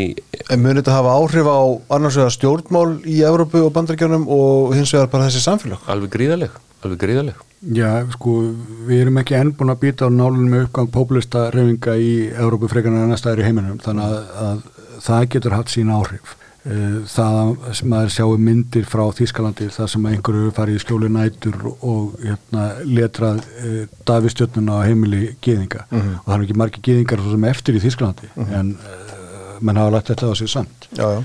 En munir þetta hafa áhrif á annars vegar stjórnmál í Európu og bandaríkjörnum og hins vegar bara þessi samfélag? Alveg gríðaleg, alveg gríðaleg. Já, sko, við erum ekki enn búin að býta á nálunum með uppgang populista reyfinga í Európu frekarnar en næsta er í heiminum, þannig að, að það getur hatt sín áhrif. Eh, það sem maður sjáu myndir frá Þískalandi þar sem einhverju farið í skjóli nætur og hérna, letrað eh, dafistjötnuna á heimili geðinga mm -hmm. og það er ekki margi geðingar sem eftir í Þískalandi mm -hmm. en uh, mann hafa lagt þetta á sig samt Já, já,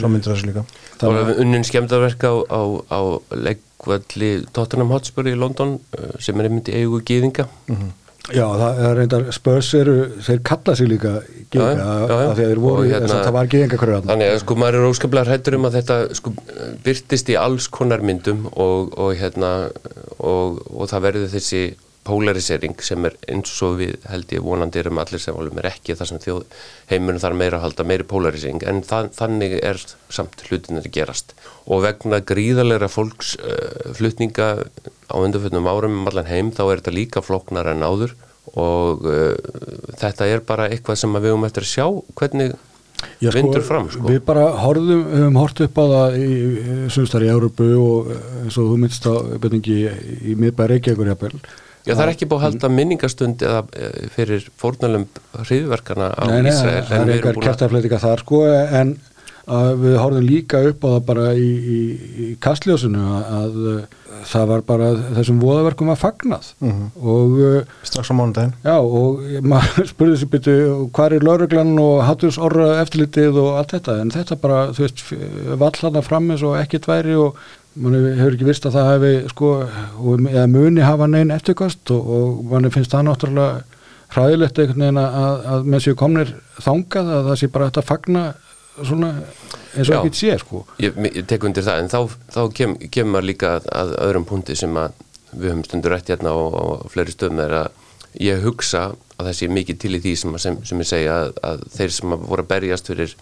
svo myndir þessu líka Og unnin skemdaverk á, á, á leggvalli Tottenham Hotspur í London sem er myndi eigu geðinga mm -hmm. Já, það er reyndar spörs eru, þeir kalla sig líka geðinga af því að þeir voru, hérna, að það var geðingakröða Þannig að sko maður er óskaplega hættur um að þetta sko byrtist í alls konar myndum og, og hérna og, og það verður þessi polarisering sem er eins og við held ég vonandi erum allir sem volum er ekki það sem þjóð heimunum þarf meira að halda meiri polarisering. En það, þannig er samt hlutinir gerast. Og vegna gríðalegra fólksflutninga uh, á undarföldnum árum um allan heim þá er þetta líka floknar en áður og uh, þetta er bara eitthvað sem við höfum eftir að sjá hvernig Já, sko, vindur fram sko. Við bara horfum, höfum hort upp á það í sumstar í Európu og eh, eins og þú minnst á byrningi í miðbæri Reykjavíkur jafnvel. Já, það er ekki búið að halda minningastund eða eh, fyrir fórnalum hriðverkana á Nei, nei, Ísrael það er einhver kertafleitika þar sko en að við horfum líka upp á það bara í, í, í kastljósinu að, að það var bara þessum voðaverkum að fagnað. Mhm. og uh, strax á mánudaginn. Já og maður spurði sér byrju hvað er lauruglan og hattusorra eftirlitið og allt þetta? En þetta bara þú veist vallana fram eins og ekkert væri og mann hefur ekki vist að það hefði sko og, eða muni hafa neinn eftirkast og, og mann finnst það náttúrulega hræðilegt einhvern veginn að, að með sér komnir þangað að það sé bara þetta fagna svona eins og ekkert sé sko. Ég, ég tek undir það, en þá, þá kem, kemur líka að, að öðrum punkti sem að við höfum stundur rætt hérna á, á fleiri stöðum er að ég hugsa að það sé mikið til í því sem, sem, sem ég segja að, að þeir sem að voru að berjast fyrir,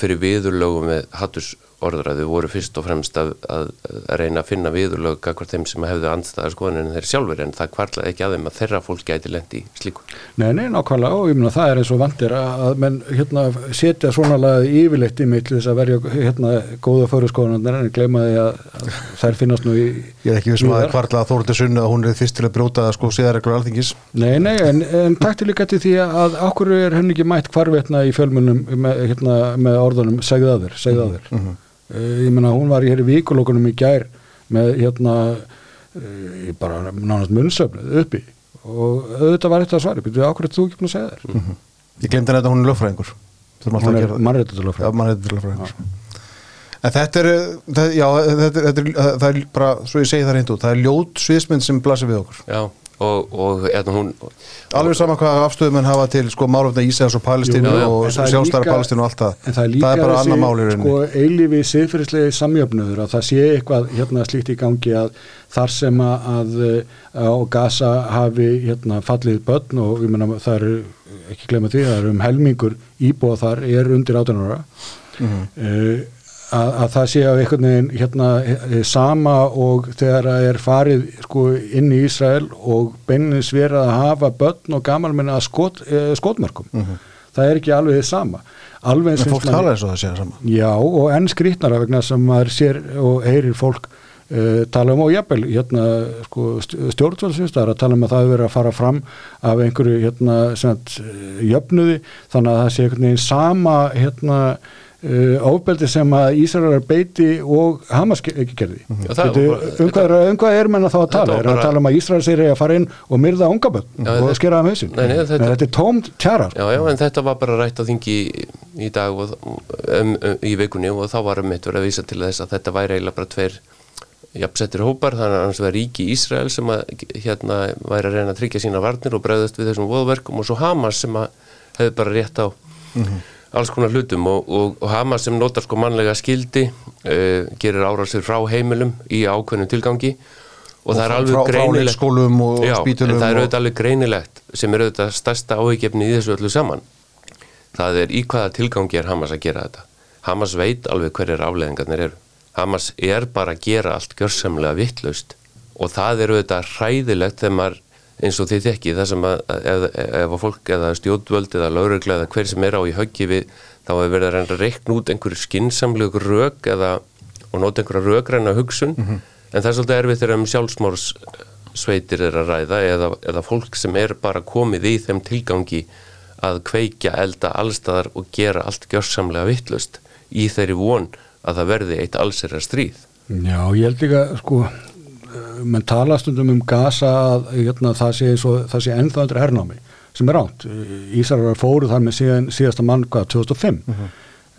fyrir viðurlögum með hattusorðræðu voru fyrst og fremst að, að, að reyna að finna viðurlög akkvært þeim sem hefðu andstæðar skoðanir en þeir sjálfur en það kvarlaði ekki að þeim að þeirra fólk gæti lendi í slíku. Nei, nei, nákvæmlega og ég meina það er eins og vandir að, að menn hérna setja svona lagið yfirleitt í mig til þess að verja hérna góða fyrirskoðanarnir en gleyma því að, að þær finnast nú í Ég er ekki vissum að víðar. kvarla að Þóruldur Sunna að hún er fyrst til að brjóta sko síðarreglur alþingis Nei, nei, en, en takti líka til því að okkur í. Mm Mhm. ég meina hún var hér í vikulókunum í gær með hérna uh, bara nánast munnsöfnuð uppi og auðvitað var þetta svari, byrjuðu okkur er þú ekki búin að segja þér? Ég glemdi að hún er alltaf Hún er mannréttindalögfræðingur En þetta er, það, já, þetta er, þetta er, það er bara, svo ég segi það reynd út, það er ljót sviðsmynd sem blasir við okkur. Já, og, og hérna hún... Alveg sama hvað afstöðum en hafa til sko málefna Ísæðs og Palestínu Jú, og það er sjálfstæra Palestínu og allt það. En það er líka bara annar máli í rauninni. sko, eilífi siðferðislegi samjöfnuður að það sé eitthvað hérna slíkt í gangi að þar sem að, að á Gaza hafi hérna fallið börn og ég meina það eru ekki glemma því, það eru um helmingur íbúa þar er undir 18 ára Mhm. uh, að, að það sé á einhvern veginn hérna eh, sama og þegar það er farið sko inn í Ísrael og beinins verið að hafa börn og gamalmenni að skot, uh, skotmörkum það er ekki alveg þið sama alveg. En fólk talar eins og það sé það sama. Já, og enn skrýtnara vegna sem maður sér og heyrir fólk uh, tala um og jafnvel hérna, sko, stjórnvöldsvinstar að tala um að það verið að fara fram af einhverju hérna, sagt, eh, jöfnuði þannig að það sé einhvern veginn sama hérna, uh, ofbeldi sem að Ísraelar beiti og Hamas ekki gerði. Veitu, um, hvað er, um hvað er menna þá að tala? Er að tala um að Ísrael sér að fara inn og myrða ungaböld og skera? Nei, nei, þetta- þetta er tómt tjara. Já, já, en þetta var bara rætt á þingi í, í dag og, um, um, í vikunni og þá var um eitt verið að vísa til þess að þetta væri eiginlega bara tveir jafnsettir hópar, þannig að hans var ríki Ísrael sem að hérna væri að reyna að tryggja sína varnir og bregðast við þessum voðverkum og svo Hamas sem að hefði bara rétt á alls konar hlutum og, og, og Hamas sem notar sko mannlega skildi uh, gerir árásir frá heimilum í ákveðnum tilgangi og, það er alveg greinilegt og Já, það er og- auðvitað alveg greinilegt sem er auðvitað stærsta áhyggjefni í þessu öllu saman. Það er í hvaða tilgangi er Hamas að gera þetta. Hamas veit alveg hverjar afleðingarnir eru. Hamas er bara að gera allt gjörsamlega vittlaust og það er auðvitað hræðilegt þegar maður eins og þið þekki það sem að ef, ef að fólk eða stjórnvöld eða laurugla eða hver sem er á í höggi við þá er verið að reyna að reikna út einhverju skinsamlegu rök eða og nota einhverja rökræna hugsun en það er svolítið erfið þegar um sjálfsmórs er að ræða eða, eða fólk sem er bara komið í þeim tilgangi að kveikja elda allstaðar og gera allt gjörsamlega vittlust í þeirri von að það verði eitt allsera stríð. Já, ég held líka, sko, eh, menn tala stundum um Gaza að hérna, það sé, sé ennþá undir hernámi, sem er ránt. Ísarar fóru þar með síðan, síðasta mann, hvað, 2005 uh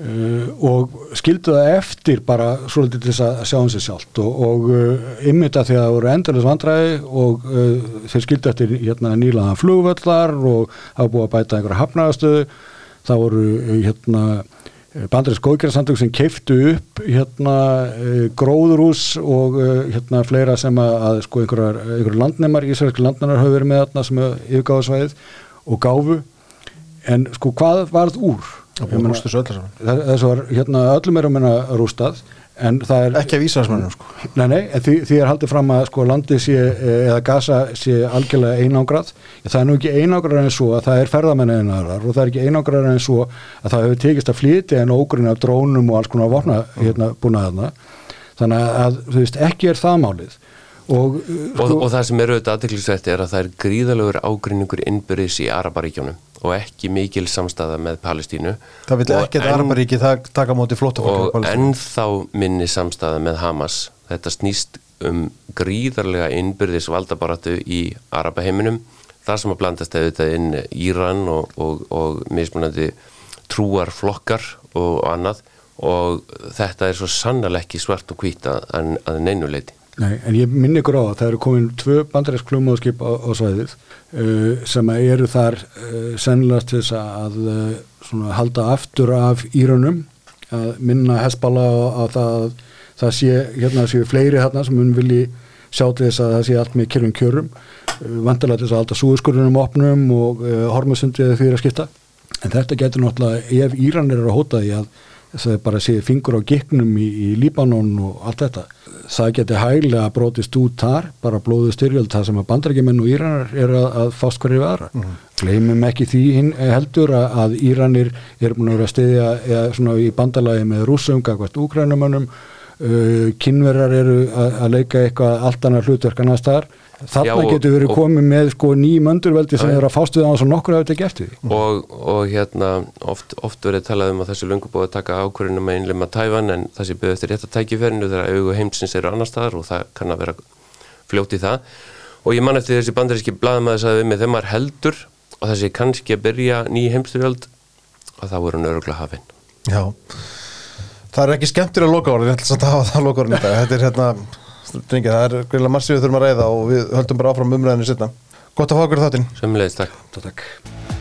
og skildu það eftir bara svolítið til þess að sjá um sig sjálft. Og, og uh, ymmita því að það voru endurlega vandræði og uh, þeir skildu eftir hérna, nýlaðan flugvöllar og hafa búið að bæta einhverja hafnaðastöðu það voru uh, hérna bandarins góðgerðarsamtök sem keiftu upp hérna uh, gróðurús og uh, hérna fleira sem að, sko einhverjar, einhverjar landnemar, ísraelski landnemar hafa verið með þarna sem yfirgáðu svæðið og gáfu en sko hvað varð úr? Það búið rústu svo öllu saman. þess var hérna öllum er að menna rústað er Ekki af Ísraelsmönnum sko. Nei, nei, því, því er haldið fram að sko landið sé, eh, eða Gaza sé algjörlega einangrað. Það er nú ekki einangrað en svo að það er ferðamenni einarar og það er ekki einangrað en svo að það hefur tekist að flytja en ógrunni af drónum og alls konar vopna hérna búin að þarna. Þannig að, þú veist, ekki er það málið. Og, uh, og, og það sem er auðvitað aðteklisvert er að það er gríðalegur ágrinningur innbyrðis í Araparíkjónum og ekki mikil samstæða með Palestínu. Það vil ekki að Araparíki taka móti flóttafólk og ennþá minni samstæða með Hamas. Þetta snýst um gríðarlega innbyrðis valdabaratu í Arabaheiminum. Þar sem að blandast auðvitað inn Íran og, og, og mismunandi trúarflokkar og annað. Og þetta er svo sannlega ekki svart og hvít að, að neynuleiti Nei, en ég minni ykkur á að það eru komin tvö bandaræsk klumóðskip á, á svæðið uh, sem eru þar uh, sennilegast til þess að uh, svona, halda aftur af Írunum að minna hespala á, það það sé, hérna séu fleiri þarna sem mun vilji sjá til þess að það sé allt með kjörnum kjörum uh, vantilega til þess að halda súðskurðunum opnum og uh, hormusundið fyrir að skipta. En þetta getur náttúrulega ef Íran er að hóta því að það bara sé fingur á gikknum í, í Líbanon og allt þetta það geti hæglega brotist út þar bara blóðu styrjöld það sem að bandarækjumenn og Íranar er að, að fást hverju aðra mm. gleymum ekki því hinn heldur að, að Íranir er búin að vera að stiðja í bandalagi með rússum, gagvart úkrænumönnum kynverjar eru að, að leika eitthvað allt annað hlutverk annað staðar. Þarna getur verið og- komið með sko ný möndurveldi sem eru að fást við á þess að nokkur hefur tekið eftir því og, og hérna oft, oft verið talað um að þessu löngu búið að taka ákvörðunum að innlema Tævan en það sé byggði eftir rétt að tækifærinu þegar augu heimsins eru annar staðar og það kann að vera fljótt í það. Og ég man eftir þessi bandaríski blaðamaður sagði við mig þegar maður heldur og þessi kannski að byrja ný heimstyrjöld og það voru nörgla hafinn Já, það er ekki skemmtir að loka orðin, ég ætla að hafa það loka orðin þetta, þetta er hérna, drengi, það er greiðlega massið við þurfum að ræða og við höldum bara áfram umræðinu setna. Gott að fá okkur þáttinn. Sömmulegist takk Takk